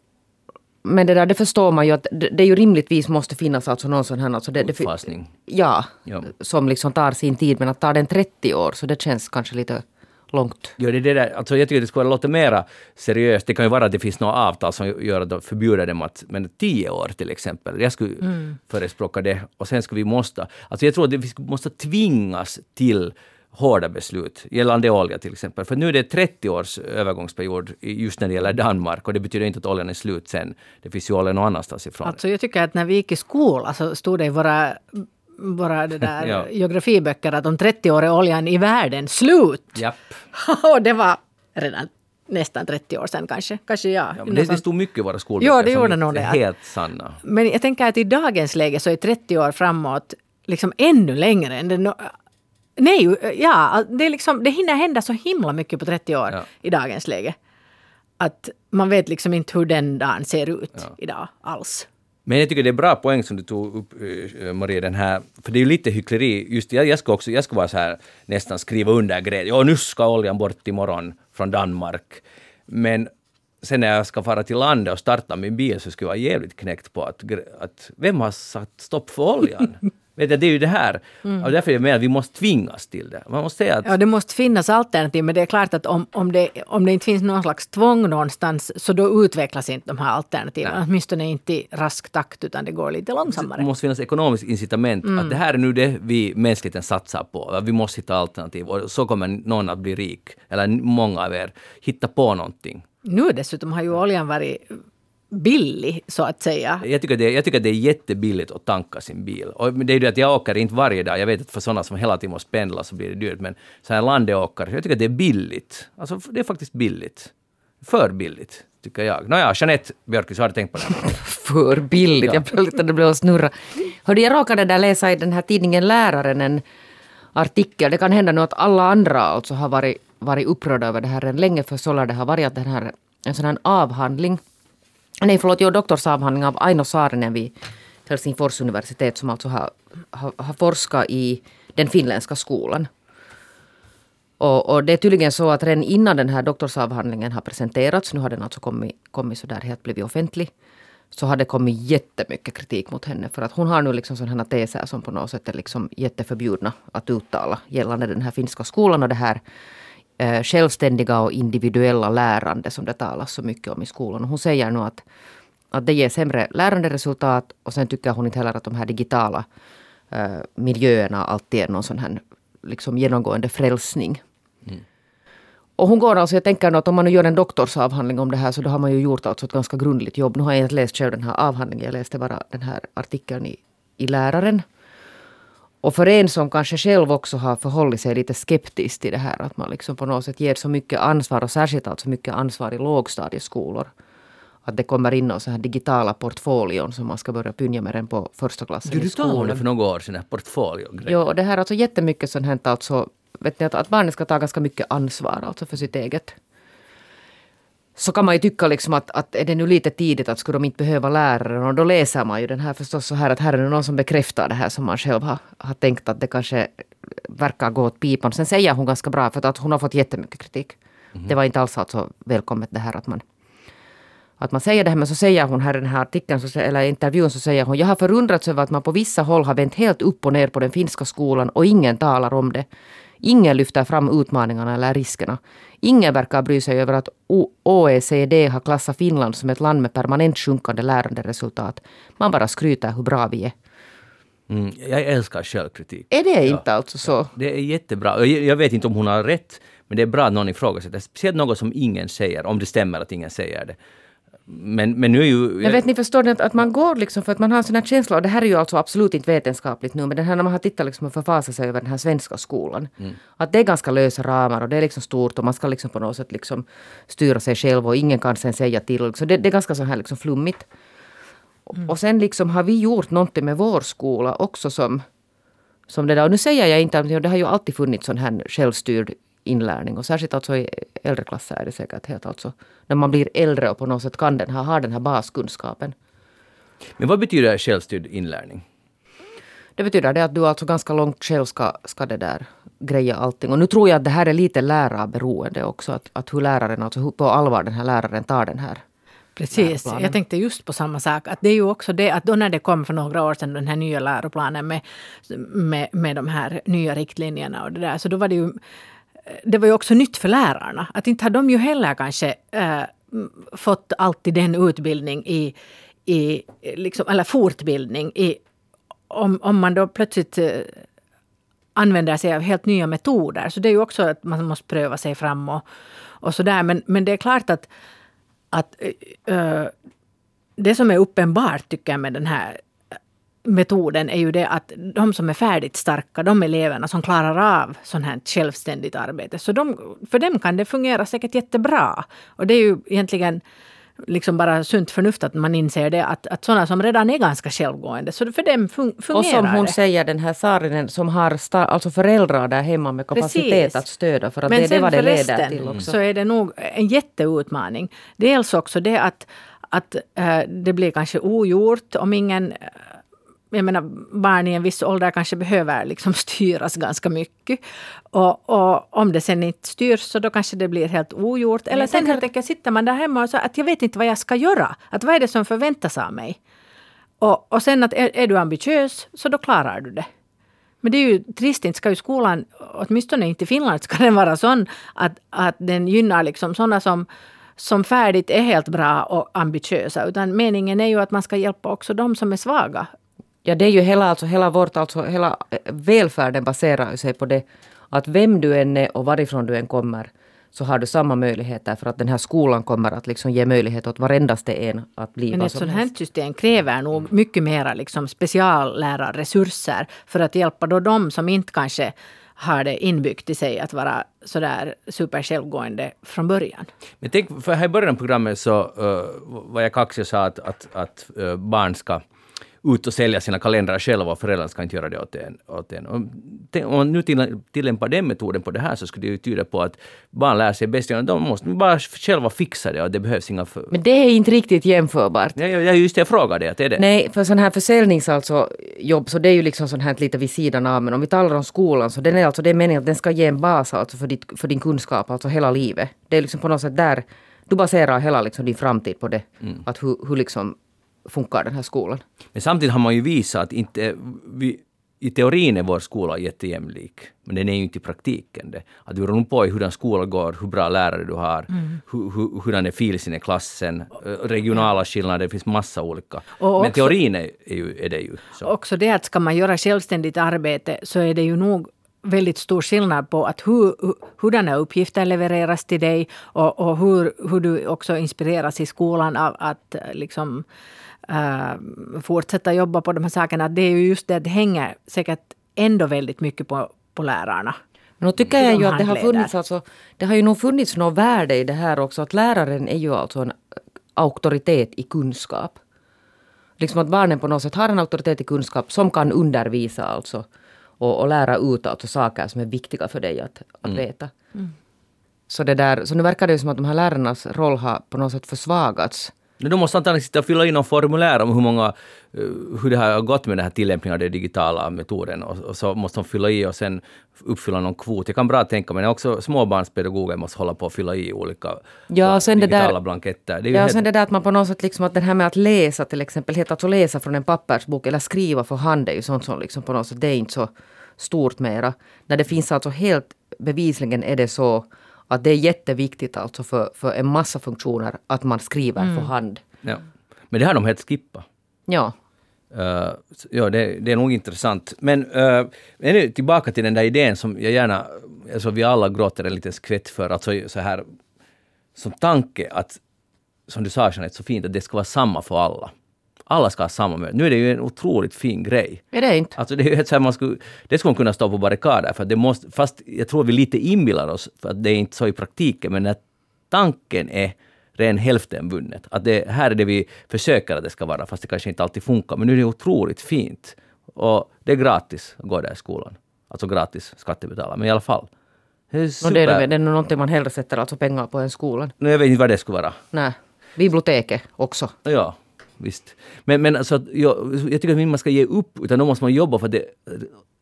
men det där det förstår man ju att det, det ju rimligtvis måste finnas alltså någon sån här... Alltså det, Utfasning. Ja, ja, som liksom tar sin tid. Men att ta den 30 år så det känns kanske lite långt. Ja, det, det där, alltså jag tycker det skulle låta mera seriöst. Det kan ju vara att det finns något avtal som gör att de förbjuder dem att, men tio år till exempel. Jag skulle mm. förespråka det. Och sen skulle vi måste, alltså jag tror att vi måste tvingas till hårda beslut gällande olja till exempel. För nu är det 30 års övergångsperiod just när det gäller Danmark och det betyder inte att oljan är slut sen. Det finns ju olja någon annanstans ifrån. Alltså jag tycker att när vi gick i skolan så stod det i våra våra det där <laughs> ja. geografiböcker att om 30 år är oljan i världen slut. Japp. <laughs> och det var redan nästan 30 år sedan kanske. kanske ja, ja det, det stod mycket i våra skolböcker ja, det gjorde nog det. är helt sanna. Men jag tänker att i dagens läge så är 30 år framåt liksom ännu längre än det Nej, ja, det, är liksom, det hinner hända så himla mycket på 30 år ja. i dagens läge. Att man vet liksom inte hur den dagen ser ut ja. idag alls. Men jag tycker det är bra poäng som du tog upp, eh, Maria, den här, för det är ju lite hyckleri. Just jag, jag ska också, jag ska vara så här nästan skriva under grejer. Ja, nu ska oljan bort imorgon från Danmark. Men sen när jag ska fara till landet och starta min bil så skulle jag vara jävligt knäckt på att, att vem har satt stopp för oljan? <laughs> Vet du, det är ju det här. Mm. Och därför är jag med att vi måste tvingas till det. Man måste säga att... Ja, det måste finnas alternativ. Men det är klart att om, om, det, om det inte finns någon slags tvång någonstans så då utvecklas inte de här alternativen. Nej. Åtminstone inte i rask takt utan det går lite långsammare. Det måste finnas ekonomiskt incitament. Mm. Att det här är nu det vi mänskligheten satsar på. Vi måste hitta alternativ. Och så kommer någon att bli rik. Eller många av er. Hitta på någonting. Nu dessutom har ju oljan varit billig, så att säga. Jag tycker, det, jag tycker det är jättebilligt att tanka sin bil. Och det är ju det att jag åker inte varje dag. Jag vet att för sådana som hela tiden måste pendla så blir det dyrt. Men så här landåkare, jag tycker det är billigt. Alltså det är faktiskt billigt. För billigt, tycker jag. Nåja, Jeanette Björkqvist, har du tänkt på det? <laughs> För billigt, ja. jag blev lite det blev att snurra. Hörde, jag råkade där läsa i den här tidningen Läraren en artikel. Det kan hända nu att alla andra alltså har varit, varit upprörda över det här än länge. För så det har varit att den här, en sån här avhandling nej förlåt, jo, doktorsavhandling av Aino Saarinen vid Helsingfors universitet som alltså har, har, har forskat i den finländska skolan. Och, och, det är tydligen så att redan innan den här doktorsavhandlingen har presenterats, nu har den alltså kommit, kommit så där helt blivit offentlig, så har det kommit jättemycket kritik mot henne. För att hon har nu liksom sådana teser som på något sätt är liksom jätteförbjudna att uttala gällande den här finska skolan och det här eh, självständiga och individuella lärande som det talas så mycket om i skolan. Och hon säger nu att, att det ger sämre läranderesultat och sen tycker hon inte heller att de här digitala eh, miljöerna alltid är någon sån här liksom genomgående frälsning. Mm. Och hon går alltså, jag tänker att om man nu gör en doktorsavhandling om det här så då har man ju gjort alltså ett ganska grundligt jobb. Nu har jag inte läst själv den här avhandlingen, jag läste bara den här artikeln i, i Läraren. Och för en som kanske själv också har förhållit sig lite skeptisk till det här att man liksom på något sätt ger så mycket ansvar och särskilt alltså mycket ansvar i lågstadieskolor. Att det kommer in någon så här digitala portfolion som man ska börja pynja med den på första klassen Du, i du talade skolan. för några år sedan, portfoliogrejen. Jo, det här är alltså jättemycket sånt här alltså, vet ni, att, att barnen ska ta ganska mycket ansvar alltså för sitt eget. Så kan man ju tycka liksom att, att är det nu lite tidigt att skulle de inte behöva läraren och då läser man ju den här förstås så här att här är det någon som bekräftar det här som man själv har, har tänkt att det kanske verkar gå åt pipan. Sen säger hon ganska bra för att hon har fått jättemycket kritik. Det var inte alls alltså välkommet det här att man att man säger det här, men så säger hon här i den här artikeln, så, eller intervjun, så säger hon, jag har förundrats över att man på vissa håll har vänt helt upp och ner på den finska skolan och ingen talar om det. Ingen lyfter fram utmaningarna eller riskerna. Ingen verkar bry sig över att OECD har klassat Finland som ett land med permanent sjunkande läranderesultat. Man bara skryter hur bra vi är. Mm, jag älskar självkritik. Är det inte alltså så? Det är jättebra. Jag vet inte om hon har rätt, men det är bra att någon ifrågasätter. Speciellt något som ingen säger, om det stämmer att ingen säger det. Men, men nu är ju... Men vet ni, förstår ni att, att man går liksom för att man har en sån här känsla, och det här är ju alltså absolut inte vetenskapligt nu, men den här när man har tittat liksom och förfasat sig över den här svenska skolan. Att det är ganska lösa ramar och det är liksom stort och man ska liksom på något sätt liksom styra sig själv och ingen kan sen säga till. Liksom det, det är ganska så här liksom flummigt. Och sen liksom har vi gjort någonting med vår skola också som, som det där. Och nu säger jag inte att det har ju alltid funnits sån här självstyrd inlärning och särskilt alltså i äldre klasser är det säkert helt alltså när man blir äldre och på något sätt kan den här, har den här baskunskapen. Men vad betyder självstyrd inlärning? Det betyder det att du alltså ganska långt själv ska, ska det där greja allting. Och nu tror jag att det här är lite lärarberoende också. Att, att hur läraren, alltså hur på allvar den här läraren tar den här Precis, läroplanen. jag tänkte just på samma sak. Att det är ju också det att då när det kom för några år sedan den här nya läroplanen med, med, med de här nya riktlinjerna och det där, så då var det ju det var ju också nytt för lärarna. Att inte har de ju heller kanske äh, fått alltid den utbildning i, i liksom, eller fortbildning i om, om man då plötsligt äh, använder sig av helt nya metoder. Så det är ju också att man måste pröva sig fram och, och sådär. Men, men det är klart att, att äh, det som är uppenbart tycker jag med den här metoden är ju det att de som är färdigt starka, de eleverna som klarar av sånt här självständigt arbete, så de, för dem kan det fungera säkert jättebra. Och det är ju egentligen liksom bara sunt förnuft att man inser det, att, att sådana som redan är ganska självgående, så för dem fun, fungerar Och som hon det. säger, den här Saarinen som har sta- alltså föräldrar där hemma med kapacitet Precis. att stödja för att Men det är vad det leder till också. så är det nog en jätteutmaning. Dels också det att, att äh, det blir kanske ogjort om ingen jag menar, barn i en viss ålder kanske behöver liksom styras ganska mycket. Och, och om det sen inte styrs så då kanske det blir helt ogjort. Eller sen helt enkelt sitter man där hemma och säger att jag vet inte vad jag ska göra. Att vad är det som förväntas av mig? Och, och sen att är, är du ambitiös så då klarar du det. Men det är ju trist, inte ska ju skolan, åtminstone inte i Finland, <laughs> ska den vara sån att, att den gynnar liksom sådana som, som färdigt är helt bra och ambitiösa. Utan meningen är ju att man ska hjälpa också de som är svaga. Ja, det är ju hela, alltså, hela vårt, alltså hela eh, välfärden baserar sig på det att vem du än är och varifrån du än kommer så har du samma möjligheter för att den här skolan kommer att liksom ge möjlighet åt varendaste en att bli Men ett sådant här system kräver nog mycket mera liksom speciallärarresurser för att hjälpa då de som inte kanske har det inbyggt i sig att vara sådär supersjälvgående från början. Men tänk, för här i början av programmet så uh, var jag kaxig och sa att, att, att uh, barn ska ut och sälja sina kalendrar själva och föräldrarna ska inte göra det åt en. Åt en. Om man nu till, tillämpar den metoden på det här så skulle det ju tyda på att barn lär sig bäst. De måste bara själva fixa det och det behövs inga... För... Men det är inte riktigt jämförbart. Ja, ja, just det, jag frågade är det? Nej, för sån här försäljnings alltså jobb så det är ju liksom sånt här lite vid sidan av. Men om vi talar om skolan så den är alltså det är meningen att den ska ge en bas alltså för, ditt, för din kunskap alltså hela livet. Det är liksom på något sätt där du baserar hela liksom din framtid på det. Att hur, hur liksom funkar den här skolan. Men samtidigt har man ju visat att inte, vi, i teorin är vår skola jättejämlik, men den är ju inte i praktiken det. Att det beror nog på hur den skolan går, hur bra lärare du har, hur, hur, hurdan är filsen i klassen, regionala skillnader, det finns massa olika. Och men också- teorin är, är, ju, är det ju så. Också det att ska man göra självständigt arbete så är det ju nog väldigt stor skillnad på att hur, hur- hurdana uppgifter levereras till dig och, och hur, hur du också inspireras i skolan av att eh, liksom, eh, fortsätta jobba på de här sakerna. Det är ju just det att det hänger säkert ändå väldigt mycket på, på lärarna. Men då tycker jag ju att det har funnits alltså, det har ju nog funnits något värde i det här också. Att läraren är ju alltså en auktoritet i kunskap. Liksom att barnen på något sätt har en auktoritet i kunskap som kan undervisa alltså. Och, och lära ut alltså saker som är viktiga för dig att, att veta. Så, det där, så nu verkar det ju som att de här lärarnas roll har på något sätt försvagats. De måste antagligen sitta och fylla i någon formulär om hur många, eh, hur det har gått med den här tillämpningen av den digitala metoden och, och så måste de fylla i och sen uppfylla någon kvot. Jag kan bra tänka mig, också småbarnspedagoger måste hålla på att fylla i olika Ja, och sen det digitala där- blanketter. Det Ja, och helt- sen det där att man på något sätt liksom att det här med att läsa till exempel, helt alltså läsa från en pappersbok eller skriva för hand är ju sånt som liksom på något sätt, det är inte så stort mera. När det finns alltså helt bevisligen är det så att det är jätteviktigt alltså för, för en massa funktioner att man skriver för hand. ja. Men det har de helt skippat. Ja. Uh, ja, det, det är nog intressant. Men uh, ännu tillbaka till den där idén som jag gärna, alltså vi alla gråter en liten skvätt för, alltså så här som tanke att, som du sa Jeanette så fint, att det ska vara samma för alla. Alla ska ha samma möjlighet. Nu är det ju en otroligt fin grej. Är det inte? Alltså det är ju ett så här, man skulle, det skulle man kunna stå på barrikader för att det måste, fast jag tror vi lite inbillar oss, för att det är inte så i praktiken, men när tanken är ren hälften vunnet. Att det här är det vi försöker att det ska vara, fast det kanske inte alltid funkar. Men nu är det otroligt fint. Och det är gratis att gå där i skolan. Alltså gratis skattebetalare, men i alla fall. Det är No, super. det, är, det är nog någonting man hellre sätter alltså pengar på än skolan. Nu, jag vet inte vad det skulle vara. Nej. Biblioteket också. Ja, visst. Men, men alltså, jag, jag tycker att man ska ge upp, utan då måste man jobba för att det,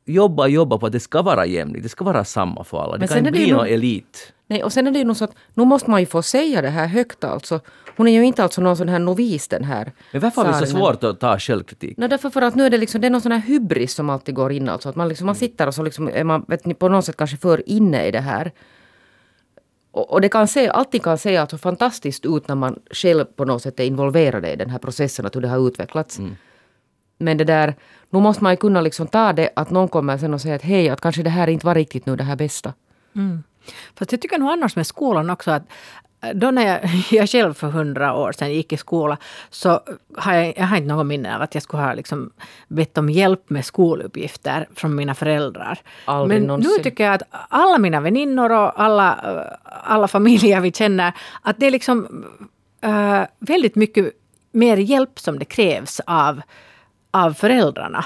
jobba, jobba på att det ska vara jämlikt, det ska vara samma för alla. Det Men kan sen inte det bli någon elit. Nej, och sen är det ju nog så att nu måste man ju få säga det här högt alltså. Hon är ju inte alltså någon sån här novis den här. Men varför har vi så svårt att ta självkritik? No, därför för att nu är det liksom, det är någon sån här hybris som alltid går in alltså. Att man, liksom, man sitter och så liksom, är man vet ni, på något sätt kanske för inne i det här. Och, och det kan se, allting kan se alltså fantastiskt ut när man själv på något sätt är involverad i den här processen, att hur det har utvecklats. Men det där, nu måste man ju kunna liksom ta det att någon kommer sen och säger att hej, att kanske det här inte var riktigt nu det här bästa. Fast jag tycker nog annars med skolan också att då när jag, <laughs> jag själv för hundra år sedan gick i skola så har jag, jag har inte något minne av att jag skulle ha liksom bett om hjälp med skoluppgifter från mina föräldrar. Aldrig Men någonsin. nu tycker jag att alla mina väninnor och alla, alla familjer vi känner, att det är liksom eh, väldigt mycket mer hjälp som det krävs av, av föräldrarna.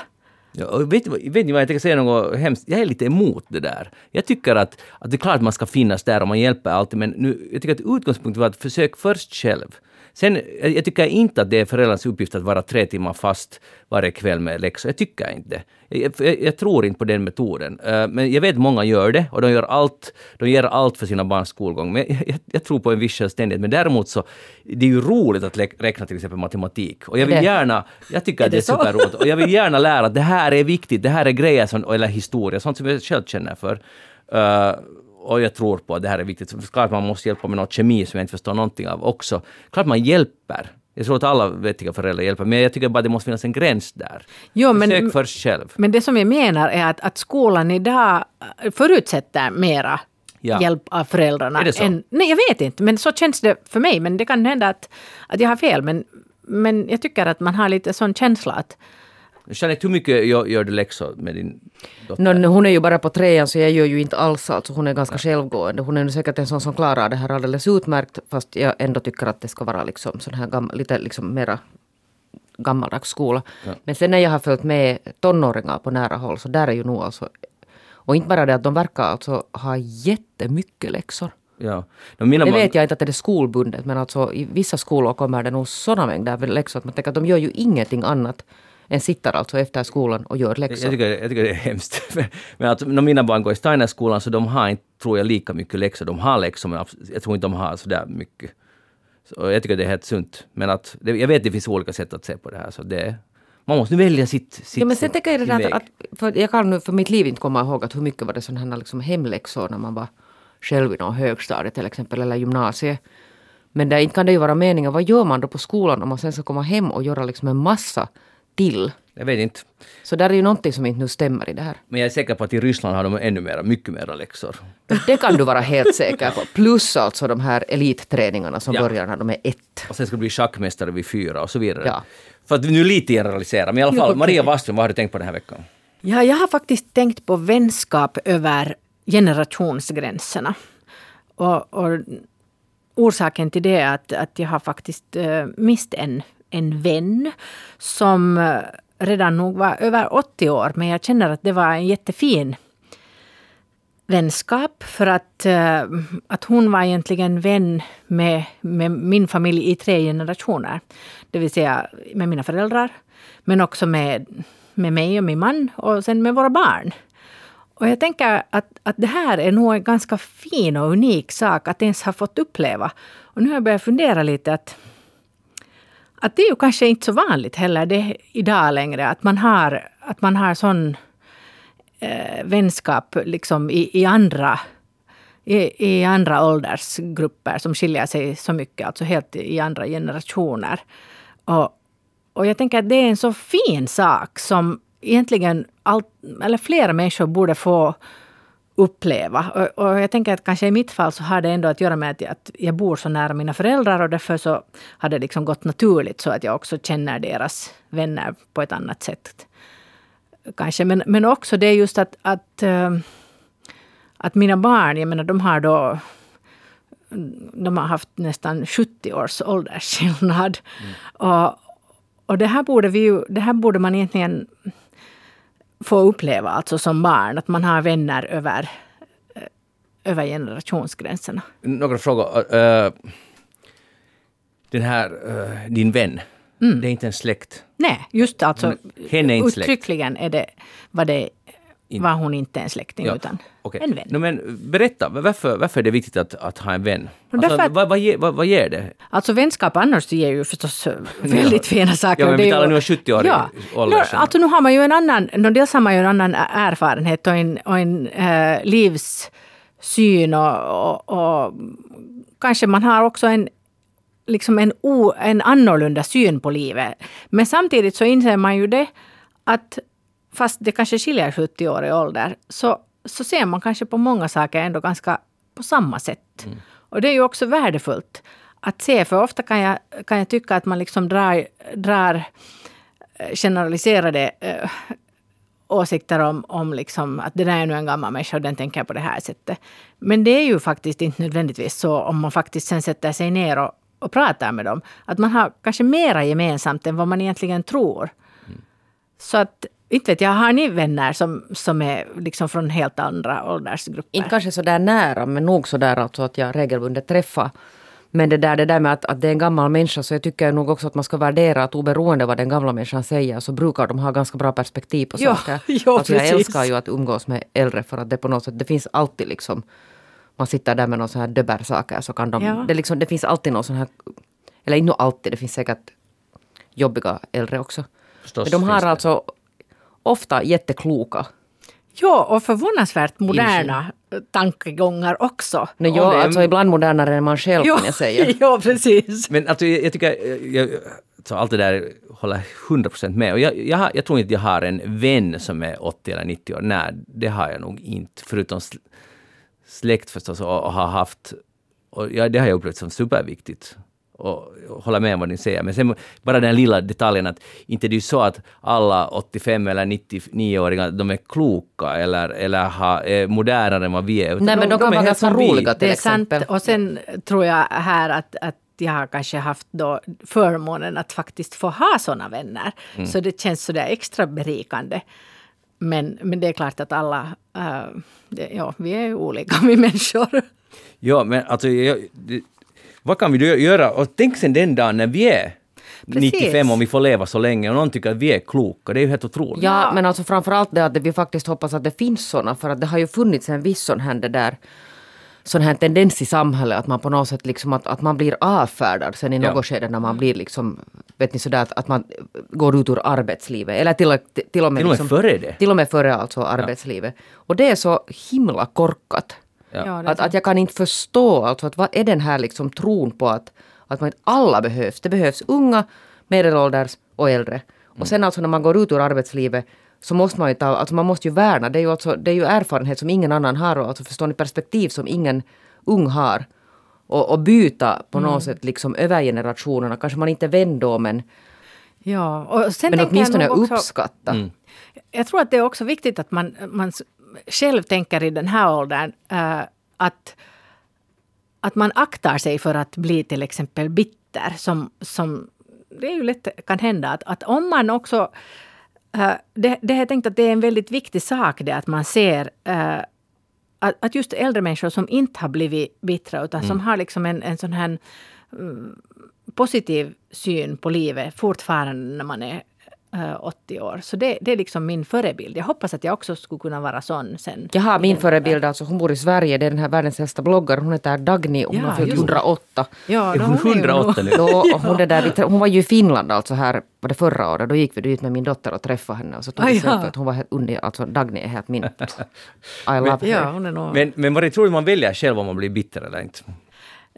Ja, och vet, ni vad- vet ni vad, jag tänker säga något hemskt. Jag är lite emot det där. Jag tycker att, att det är klart att man ska finnas där och man hjälper alltid, men nu, jag tycker att utgångspunkten var att försök först själv. Sen, jag, jag tycker inte att det är föräldrarnas uppgift att vara tre timmar fast varje kväll med läxor. Jag tycker inte det. Jag, jag, jag tror inte på den metoden. Eh, men jag vet många gör det och de gör allt, de ger allt för sina barns skolgång. Men jag, jag, tror på en viss självständighet. Men däremot så, det är ju roligt att räkna till exempel matematik. Och jag vill gärna, jag tycker att det är superroligt. Och jag vill gärna lära att det här är viktigt, det här är grejer, som, eller historia, sånt som jag själv känner för. Och jag tror på att det här är viktigt. Klart man måste hjälpa med något kemi som jag inte förstår någonting av också. Klart man hjälper. Jag tror att alla vettiga föräldrar hjälper, men jag tycker bara det måste finnas en gräns där. Jo, men- Försök först själv. Men det som jag menar är att, att skolan idag eh, förutsätter mera Ja. hjälp av föräldrarna. Är det så? Än, nej, jag vet inte, men så känns det för mig. Men det kan hända att, att jag har fel. Men, men jag tycker att man har lite sån känsla att Jeanette, hur mycket gör, gör du läxor med din dotter? No, hon är ju bara på trean så jag gör ju inte alls alltså. Hon är ganska självgående. Hon är nu säkert en sån som klarar det här alldeles utmärkt. Fast jag ändå tycker att det ska vara liksom sån här gam- lite liksom mera gammaldags skola. Men sen när jag har följt med tonåringar på nära håll så där är ju nog alltså och inte bara det att de verkar alltså ha jättemycket läxor. Ja. No, Det vet jag inte att det är skolbundet men alltså i vissa skolor kommer det nog sådana mängder läxor att man tänker att de gör ju ingenting annat än sitter alltså efter skolan och gör Jag läxor. tycker, jag tycker det är hemskt. <laughs> Men att, när mina barn går i Steinerskolan så de har inte, tror jag, lika mycket läxor. De har läxor men jag tror inte de har så där mycket. Så jag tycker det är helt sunt. Men att, jag vet att det finns olika sätt att se på det här. Så det, man måste välja sitt, sitt Ja, men sen tänker jag det att, för jag kan nu för mitt liv inte komma ihåg att hur mycket var det sådana här liksom hemläxor när man var själv i någon högstadiet till exempel eller gymnasiet. Men där inte kan det ju vara meningen, vad gör man då på skolan om man sen ska komma hem och göra liksom en massa till? Jag vet inte. Så där är ju någonting som inte nu stämmer i det här. Men jag är säker på att i Ryssland har de ännu mera, mycket mera läxor. Det kan du vara helt säker på. Plus alltså de här elitträningarna som Ja. börjar när de är ett. Och sen ska du bli schackmästare vid fyra och så vidare. Ja. För att nu lite generalisera, men i alla fall, okej. Maria Wastström, vad har du tänkt på den här veckan? Ja, jag har faktiskt tänkt på vänskap över generationsgränserna. Och, och orsaken till det är att, att jag har faktiskt äh, mist en, en vän som eh, redan nog var över 80 år. Men jag känner att det var en jättefin vänskap. För att, eh, att hon var egentligen vän med, med min familj i tre generationer. Det vill säga med mina föräldrar, men också med, med mig och min man och sen med våra barn. Och jag tänker att, att det här är nog en ganska fin och unik sak att ens ha fått uppleva. Och nu har jag börjat fundera lite att, att det är ju kanske inte så vanligt heller det idag längre att man har, att man har sån eh, vänskap liksom i, i andra i, i andra åldersgrupper som skiljer sig så mycket, alltså helt i andra generationer. Och, och jag tänker att det är en så fin sak som egentligen allt, eller flera människor borde få uppleva. Och, och, jag tänker att kanske i mitt fall så har det ändå att göra med att, att jag bor så nära mina föräldrar och därför så har det liksom gått naturligt så att jag också känner deras vänner på ett annat sätt. Kanske, men, men också det är just att, att, äh, att mina barn, jag menar de har då de har haft nästan 70 års åldersskillnad. Mm. Och, och det här borde vi ju, det här borde man egentligen få uppleva alltså som barn, att man har vänner över, eh, över generationsgränserna. Några frågor. Uh, den här, uh, din vän, mm. det är inte en släkt? Nej, just alltså. Henne är inte släkt? Uttryckligen är det, var det in... var hon inte en släkting ja. utan okay. en vän. No, men berätta, varför, varför är det viktigt att, att ha en vän? Alltså, att, vad, vad, ger, vad, vad, ger det? Alltså vänskap annars ger ju förstås eh, <laughs> väldigt fina saker. Ja, men vi talar nu om 70 år ja. ålder. No, alltså nu har man ju en annan, no, dels har man ju en annan erfarenhet och en, och en äh, livssyn och, och, och kanske man har också en liksom en, o, en annorlunda syn på livet. Men samtidigt så inser man ju det att fast det kanske skiljer 70 år i ålder, så, så ser man kanske på många saker ändå ganska på samma sätt. Mm. Och det är ju också värdefullt att se, för ofta kan jag, kan jag tycka att man liksom drar, drar eh, generaliserade äh, åsikter om, om liksom att det där är nu en gammal människa och den tänker på det här sättet. Men det är ju faktiskt inte nödvändigtvis så om man faktiskt sen sätter sig ner och, och pratar med dem. Att man har kanske mera gemensamt än vad man egentligen tror. Mm. Så att inte vet jag, har ni vänner som, som är liksom från helt andra åldersgrupper? Inte kanske så där nära, men nog så där alltså att jag regelbundet träffar. Men det där, det där med att, att det är en gammal människa, så jag tycker nog också att man ska värdera att oberoende vad den gamla människan säger, så brukar de ha ganska bra perspektiv på ja, saker. <laughs> Ja, alltså jag älskar ju att umgås med äldre, för att det på något sätt, det finns alltid liksom, man sitter där med någon sån här döbbersaker, så kan de, ja. det, liksom, det finns alltid någon sån här, eller inte alltid, det finns säkert jobbiga äldre också. Förstås Men de har alltså ofta jättekloka. Ja, och förvånansvärt moderna tankegångar också. No, ja, alltså ibland modernare än man själv jo, kan jag säga. <laughs> ja, precis. Men alltså, jag, jag tycker, jag, så allt det där håller 100 procent med. Och jag, jag, jag tror inte jag har en vän som är 80 eller 90 år. Nej, det har jag nog inte. Förutom släkt förstås och, och har haft. Och ja, det har jag upplevt som superviktigt och hålla med om vad ni säger. Men sen bara den lilla detaljen att inte det är så att alla 85 eller 99-åringar de är kloka eller, eller ha, är modernare än vad vi är. Nej, men de, de kan vara ganska roliga till exempel. sant. Och sen tror jag här att, att jag har kanske haft då förmånen att faktiskt få ha sådana vänner. Mm. Så det känns sådär extra berikande. Men, men det är klart att alla, uh, det, ja, vi är olika, <laughs> vi människor. Ja, men alltså, jag, det, vad kan vi göra? Och tänk sen den dagen när vi är Precis. 95 om vi får leva så länge och någon tycker att vi är kloka. Det är ju helt otroligt. Ja, men alltså framförallt det att vi faktiskt hoppas att det finns sådana. För att det har ju funnits en viss sån här, det där, sån här tendens i samhället att man på något sätt liksom att, att man blir avfärdad sen i ja. något skede när man blir liksom, vet ni sådär att, att man går ut ur arbetslivet. Eller till, till, till och med, till och med liksom, före det. Till och med före alltså arbetslivet. Ja. Och det är så himla korkat. Ja. Att, att jag kan inte förstå, alltså, att vad är den här liksom tron på att, att man, alla behövs. Det behövs unga, medelålders och äldre. Och mm. sen alltså när man går ut ur arbetslivet så måste man ju ta, alltså man måste ju värna, det är ju, alltså, det är ju erfarenhet som ingen annan har och alltså förstår ni perspektiv som ingen ung har. Och, och byta på mm. något sätt liksom över generationerna, kanske man inte är vän då men Ja, och sen men åtminstone också, uppskatta. Mm. jag tror att det är också viktigt att man, man själv tänker i den här åldern uh, att, att man aktar sig för att bli till exempel bitter. Som, som det är ju lätt kan hända att, att om man också uh, det, det har jag tänkt att det är en väldigt viktig sak det att man ser uh, att, att just äldre människor som inte har blivit bittra utan mm. som har liksom en, en sån här um, positiv syn på livet fortfarande när man är 80 år. Så det, det är liksom min förebild. Jag hoppas att jag också skulle kunna vara sån sen. Jag har min förebild, alltså hon bor i Sverige, det är den här världens äldsta bloggare. Hon heter Dagny <laughs> och hon ja, har fyllt 108. Ja, är hon 108 nu? Då, hon, är där, hon var ju i Finland alltså här var det förra året. Då gick vi dit med min dotter och träffade henne och så tog vi selfie. Att hon var helt under, alltså Dagny är helt min. <laughs> I love her. Ja, hon är nog... Men, men vad tror du man väljer själv om man blir bitter eller inte?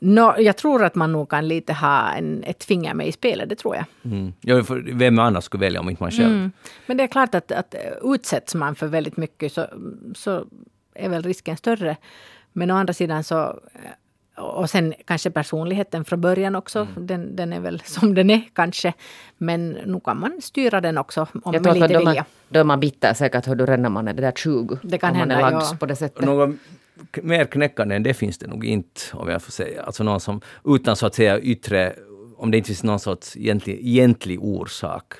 No, jag tror att man nog kan lite ha en, ett finger med i spelet, det tror jag. Mm. Ja, vem annars skulle välja om inte man själv? Mm. Men det är klart att, att utsätts man för väldigt mycket så, så är väl risken större. Men å andra sidan så och sen kanske personligheten från början också. Mm. Den, den är väl som den är kanske. Men nu kan man styra den också om jag med lite vilja. Då är man bitter säkert hur du redan man är det där 20. Det kan om hända, man är ja. på det sättet. Någon mer knäckande än det finns det nog inte, om jag får säga. Alltså någon som, utan så att säga yttre, om det inte finns någon sorts egentlig, egentlig orsak,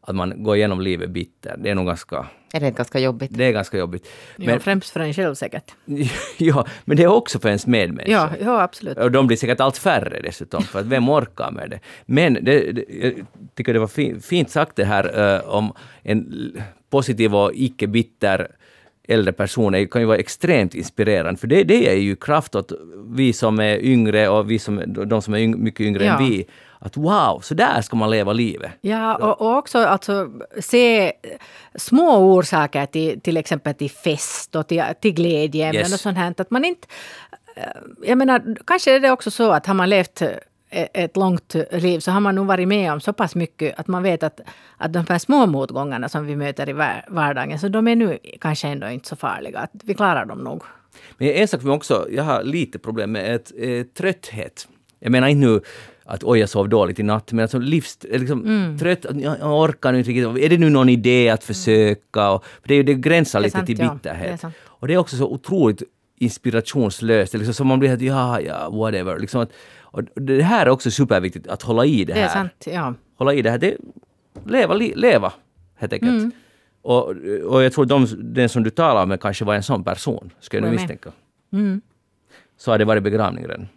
att man går igenom livet bitter. Det är nog ganska... Är det ganska jobbigt? Det är ganska jobbigt. Men, ja, främst för en själv säkert. <laughs> ja, men det är också för ens medmänniskor. Ja, ja, absolut. Och de blir säkert allt färre dessutom, för att vem orkar med det? Men det, det, jag tycker det var fint, fint sagt det här uh, om en positiv och icke bitter äldre personer kan ju vara extremt inspirerande, för det, det är ju kraft åt vi som är yngre och vi som, de som är yng, mycket yngre ja. än vi. Att wow, så där ska man leva livet. Ja, och, och också alltså, se små orsaker till till exempel till fest och till, till glädjeämnen yes. och sånt här. Att man inte... Eh, jag menar, kanske är det också så att har man levt ett långt liv så har man nog varit med om så pass mycket att man vet att, att de här små motgångarna som vi möter i vardagen, så de är nu kanske ändå inte så farliga. Att vi klarar dem nog. Men en sak som också, jag har lite problem med ett, eh, trötthet. Jag menar inte nu att oj, jag sov dåligt i natt, men alltså livs, liksom, mm. trött, jag, jag orkar nu inte riktigt. Är det nu någon idé att försöka? Och, för det, det gränsar lite sant, till bitterhet. Ja, det och det är också så otroligt inspirationslöst. Liksom, så man blir att ja, ja, whatever. Liksom att, och det här är också superviktigt, att hålla i det här. Det är sant, ja. Hålla i det här. Det, leva, leva, helt enkelt. Mm. Och, och jag tror de, den som du talar med kanske var en sån person, skulle jag nu misstänka. Mm. Så har det varit begravning redan?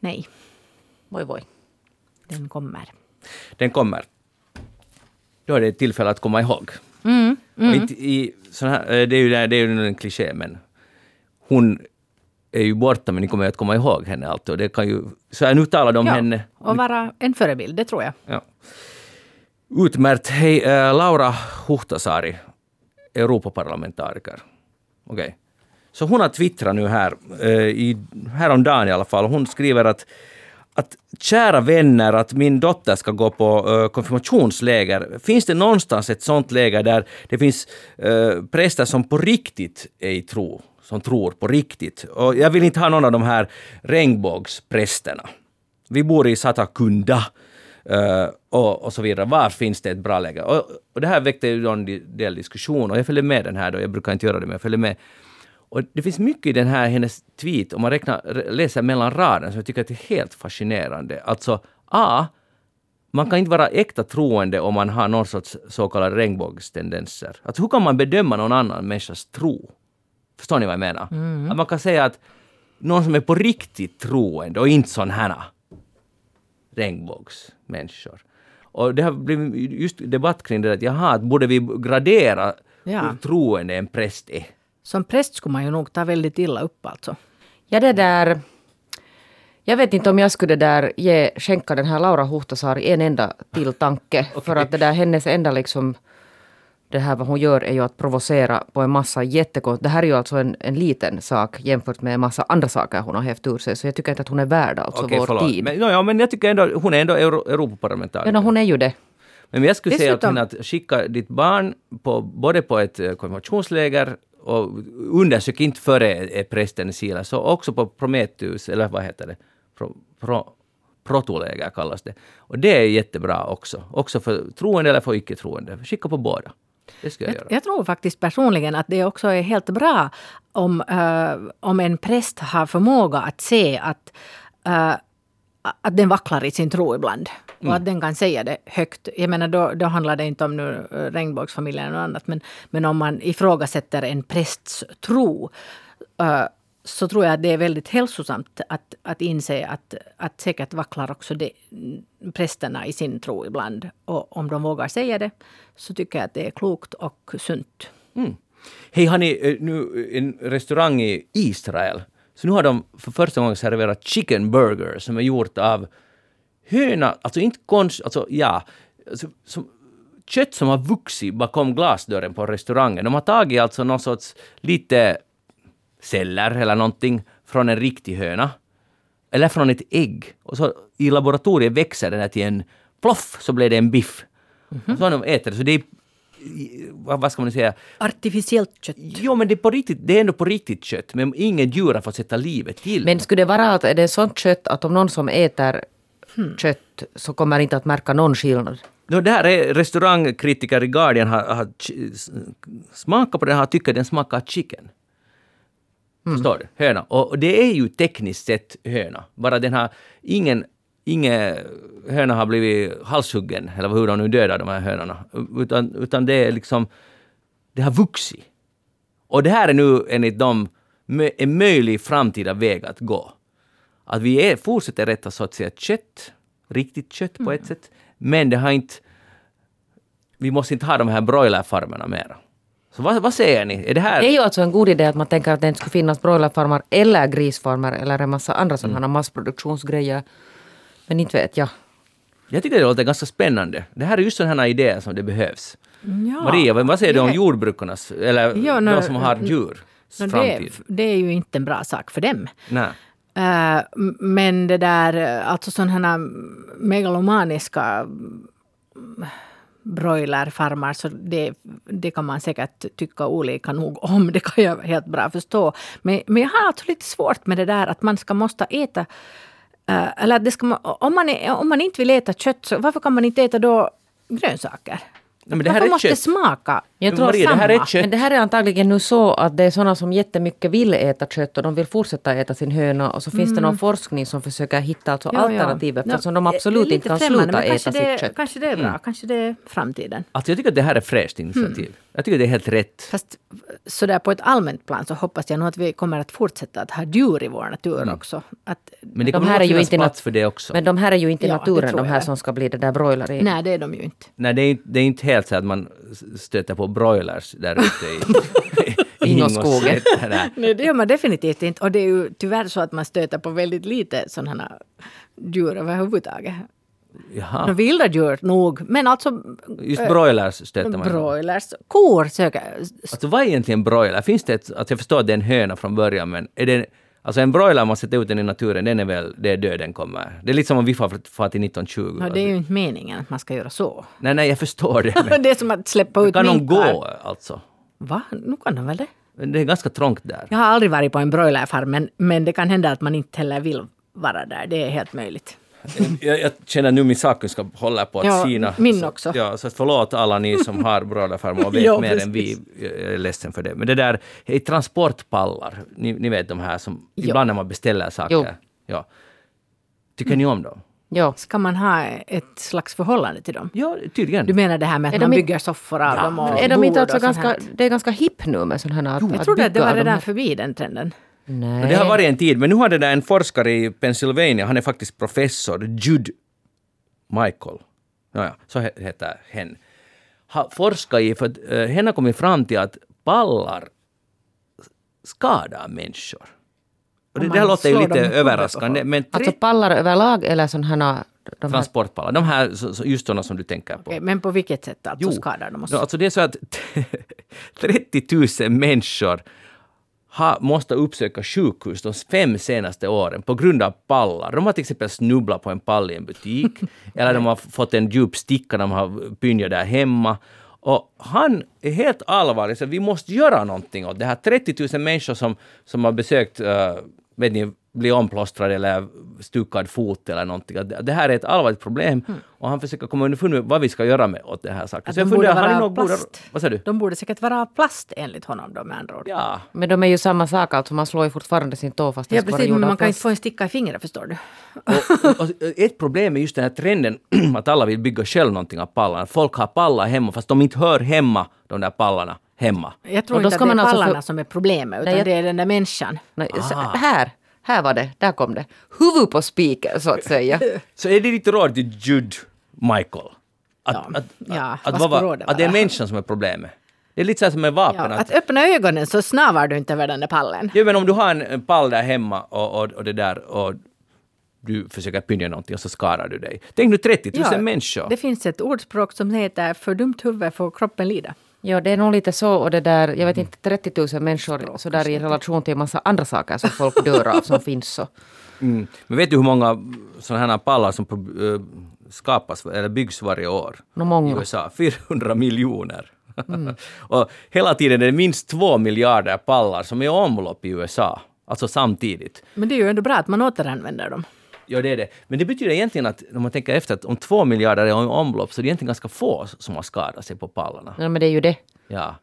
Nej. Voi voi. Den kommer. Den kommer. Då är det ett tillfälle att komma ihåg. Mm. Mm. Inte i, sån här, eh, det är ju, det är ju en kliché, men hon är ju borta men ni kommer att komma ihåg henne alltid. Och det kan ju, så här, nu talar de om ja, henne. och vara en förebild, det tror jag. Ja. Utmärkt. Hej, äh, Laura Huhtasaari, Europaparlamentariker. Okej. Okay. Så hon har twittrat nu här, äh, i, häromdagen i alla fall. Hon skriver att att kära vänner, att min dotter ska gå på uh, konfirmationsläger. Finns det någonstans ett sånt läger där det finns uh, präster som på riktigt är i tro? Som tror på riktigt. Och jag vill inte ha någon av de här regnbågsprästerna. Vi bor i Satakunda uh, eh, och, och så vidare. Var finns det ett bra läge? Och, och det här väckte ju en del diskussion och jag följde med den här då. Jag brukar inte göra det, men jag följde med. Och det finns mycket i den här hennes tweet, om man räknar, läser mellan raderna, som jag tycker att det är helt fascinerande. Alltså, A. Man kan inte vara äkta troende om man har någon sorts så kallade regnbågstendenser. Alltså hur kan man bedöma någon annan människas tro? Förstår ni vad jag menar? Mm. Att man kan säga att någon som är på riktigt troende och inte sån här regnbågsmänniskor. Och det har blivit just debatt kring det att jaha, att borde vi gradera ja. hur troende en präst är? Som präst skulle man ju nog ta väldigt illa upp alltså. Ja, det där... Jag vet inte om jag skulle där ge, skänka den här Laura Huhtasaari en enda till tanke. <laughs> okay. För att det där hennes enda liksom det här vad hon gör är ju att provocera på en massa jättekonstigt. Det här är ju alltså en, en liten sak jämfört med en massa andra saker hon har hävt ur sig. Så jag tycker inte att hon är värd alltså okay, vår förlåt. tid. Men, no, ja, men jag tycker ändå, hon är ändå Euro, Europaparlamentariker. Ja, no, hon är ju det. Men jag skulle Dessutom, säga att, att skicka ditt barn på, både på ett eh, konfirmationsläger och undersök inte före prästen i Sila, så också på Prometheus, eller vad heter det? Pro, pro, protoläger kallas det. Och det är jättebra också. Också för troende eller för icke-troende. Skicka på båda. Det ska jag Jag, göra. jag tror faktiskt personligen att det också är helt bra om, eh, om en präst har förmåga att se att, eh, att den vacklar i sin tro ibland. Och att den kan säga det högt. Jag menar då, då handlar det inte om nu eh, regnbågsfamiljen eller något annat. Men, men om man ifrågasätter en prästs tro. eh, så tror jag att det är väldigt hälsosamt att, att inse att, att säkert vacklar också de, prästerna i sin tro ibland. Och om de vågar säga det så tycker jag att det är klokt och sunt. Mm. Hej, har ni eh, nu eh, en restaurang i Israel? Så nu har de för första gången serverat chicken burger som är gjort av höna, alltså inte konst, alltså ja, alltså, som, kött som har vuxit bakom glasdörren på restaurangen. De har tagit alltså någon sorts lite celler eller någonting från en riktig höna. Eller från ett ägg. Och så i laboratoriet växer den här till en ploff så blir det en biff. Och så de äter. Så det är, vad ska man säga, Artificiellt kött. Jo, men det är, på riktigt, det är ändå på riktigt kött, men ingen djur har fått sätta livet till. Men skulle det vara att är det sånt kött att om någon som äter kött så kommer inte att märka någon skillnad? No, det här är restaurangkritiker i Guardian har, har smakat på den här och tycker den smakar chicken. Förstår du? Höna. Och, och det är ju tekniskt sett höna. Bara den har ingen, ingen höna har blivit halshuggen, eller hur de nu dödar de här hönorna. Utan, utan det är liksom, det har vuxit. Och det här är nu enligt dem en möjlig framtida väg att gå. Att vi är, fortsätter äta så att säga kött, riktigt kött på ett sätt, men det har inte... Vi måste inte ha de här broilerfarmerna mera. Så vad, vad säger ni? Är det här... Det är ju alltså en god idé att man tänker att det inte skulle finnas broilerfarmar eller grisfarmar eller en massa andra sådana här massproduktionsgrejer. Men inte vet jag. Jag tycker det låter ganska spännande. Det här är just sådana här idéer som det behövs. Ja. Maria, vad säger du om jordbrukarnas, eller Ja, de nå- som har djur, det, framtid? det är ju inte en bra sak för dem. Nej. Eh, m- men det där, eh, alltså sådana här megalomaniska mm, broilerfarmar, så det, det kan man säkert tycka olika nog om. <laughs> Det kan jag helt bra förstå. Men, men jag har alltså lite svårt med det där att man ska måste äta eh, eller det ska, om, man om man inte vill äta kött, så varför kan man inte äta då grönsaker? Nej, men det här varför är måste kött. smaka Jag Men tror Maria, det här är samma? kött. Men det här är antagligen nu så att det är sådana som jättemycket vill äta kött och de vill fortsätta äta sin höna och så finns det någon forskning som försöker hitta alltså Ja, ja. alternativ eftersom de Nå, absolut inte kan främmande, sluta äta det, sitt kött. Kanske det är bra, kanske det är framtiden. Alltså jag tycker att det här är fräscht initiativ. Hmm. Jag tycker det är helt rätt. Fast sådär på ett allmänt plan så hoppas jag nog att vi kommer att fortsätta att ha djur i vår natur också. Att, Men det De kommer nog ju finnas inte plats för det också. Men de här är ju inte i Ja, det naturen, de här som ska bli det där broiler i. nej, det är de ju inte. Nej, det är, det är inte helt så att man stöter på broilers där ute i, <laughs> i Ingoskogen. <laughs> Nej. Det gör man definitivt inte. Och det är ju tyvärr så att man stöter på väldigt lite sådana djur överhuvudtaget. Jaha. Nå, vilda djur nog, men alltså Just broilers stöter man. broilers. Kor söker... Alltså vad är egentligen broiler? Finns det ett, att jag förstår att det är en höna från början, men är det, alltså en broiler, man sätter ut den i naturen, den är väl, det är döden kommer. Det är lite som om vi far, far till 1920. No, det är ju inte meningen att man ska göra så. Nej, nej, jag förstår det. <laughs> Det är som att släppa ut kan de minkar. gå alltså? Va? Nu kan de väl det? Det är ganska trångt där. Jag har aldrig varit på en broilerfarm, men, men det kan hända att man inte heller vill vara där. Det är helt möjligt. Jag, jag känner nu min sakkunskap håller på att Ja, sina. min så, också. Ja, så förlåt alla ni som har broilerfarmar och vet Ja, mer än vi. precis. Jag är ledsen för det. Men det där är transportpallar. Ni, ni vet de här som Ja. ibland när man beställer saker. Jo. Ja. Tycker ni om dem? Ja. Ska man ha ett slags förhållande till dem? Ja, tydligen. Du menar det här med att Är de man inte- bygger soffor av dem och Är de inte alltså ganska, här? det är ganska hipp nu med sådana här... att- Jag trodde att det var de redan här- förbi den trenden. Nej. Det har varit en tid, men nu har det där en forskare i Pennsylvania, han är faktiskt professor, Jude Michael, ja, så he- heter hen, har forskat i, för att uh, hen har kommit fram till att pallar skadar människor. Och det, det här låter ju lite överraskande, men Alltså tre pallar överlag eller sådana här... De transportpallar, de här, just sådana som du tänker på. Okej, men på vilket sätt alltså skadar de oss? Alltså det är så att <laughs> 30 000 människor har, måste uppsöka sjukhus de fem senaste åren på grund av pallar. De har till exempel snubblat på en pall i en butik <laughs> eller de har fått en djup sticka de har pynjat där hemma. Och han är helt allvarlig, så vi måste göra någonting åt det här. 30 000 människor som, som har besökt, uh, vet ni, bli omplåstrad eller stukad fot eller någonting. Det här är ett allvarligt problem och han försöker komma underfund med vad vi ska göra med åt det här saken. Att Så jag de borde funderar, har vara ni borde... plast. Vad sa du? De borde säkert vara av plast enligt honom då med andra ord. Ja, Men de är ju samma sak, alltså man slår ju fortfarande sin tå fast den Ja, precis, men man kan inte plast. få en sticka i fingret förstår du. och, och, ett problem är just den här trenden <clears throat> att alla vill bygga själv någonting av pallarna. Folk har pallar hemma fast de inte hör hemma, de där pallarna, hemma. Jag tror Och då inte att ska det är alltså pallarna för- som är problemet, utan Nej, jag- det är den där människan. Nej, Ah. här, här var det, där kom det. Huvud på spiken så att säga. <laughs> Så är det ditt råd till Jude Michael? Att, Ja. att, Ja, att, vad att, vara- att det är människan som är problemet. Det är lite så här som med vapen. Ja, att, att öppna ögonen så snavar du inte över den där pallen. Ja, men om du har en, pall där hemma och, och, och det där och du försöker pynja någonting och så skadar du dig. Tänk nu 30 000 människor. Det finns ett ordspråk som heter för dumt huvud får kroppen lida. Ja, det är nog lite så och det där, jag vet inte, 30 000 människor så där i relation till en massa andra saker som folk dör av som finns så. Mm. Men vet du hur många sådana här pallar som eh, skapas eller byggs varje år Nå, många. i USA? 400 miljoner. <laughs> och hela tiden är det minst två miljarder pallar som är i omlopp i USA. Alltså samtidigt. Men det är ju ändå bra att man återanvänder dem. Ja, det är det. Men det betyder egentligen att om man tänker efter att om två miljarder är i omlopp så är det egentligen ganska få som har skadat sig på pallarna. Ja, men det är ju det. Ja.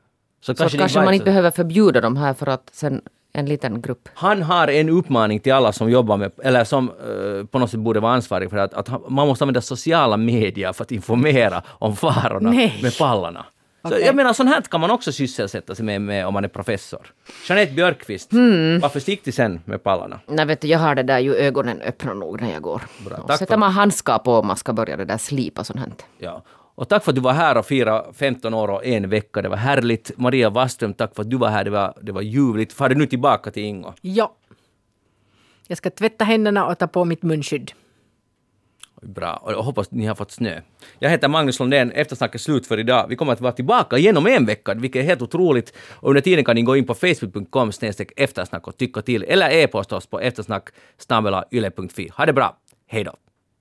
Så det kanske, var man inte så- behöver förbjuda dem här för att sen en liten grupp. Han har en uppmaning till alla som jobbar med, eller som eh, på något sätt borde vara ansvariga för att, att man måste använda sociala medier för att informera om farorna Nej. med pallarna. Så Okej. jag menar, sånt här kan man också sysselsätta sig med, med om man är professor. Jeanette Björkqvist, Hmm. var försiktig sen med pallarna. Nej, vet du, jag har det där ju ögonen öppna nog när jag går. Bra, Och tack sätter för- man handskar på om man ska börja det där slipa sånt här. Ja. Och tack för att du var här och firade 15 år och en vecka. Det var härligt. Maria Wasström, tack för att du var här. Det var, det var ljuvligt. Far du nu tillbaka till Ingo? Ja. Jag ska tvätta händerna och ta på mitt munskydd. Bra, och jag hoppas ni har fått snö. Jag heter Magnus Lundén, eftersnack är slut för idag. Vi kommer att vara tillbaka igen om en vecka, vilket är helt otroligt. Och under tiden kan ni gå in på facebook.com eftersnack och tycka till, eller e-posta oss på eftersnack yle.fi. Ha det bra, hej då!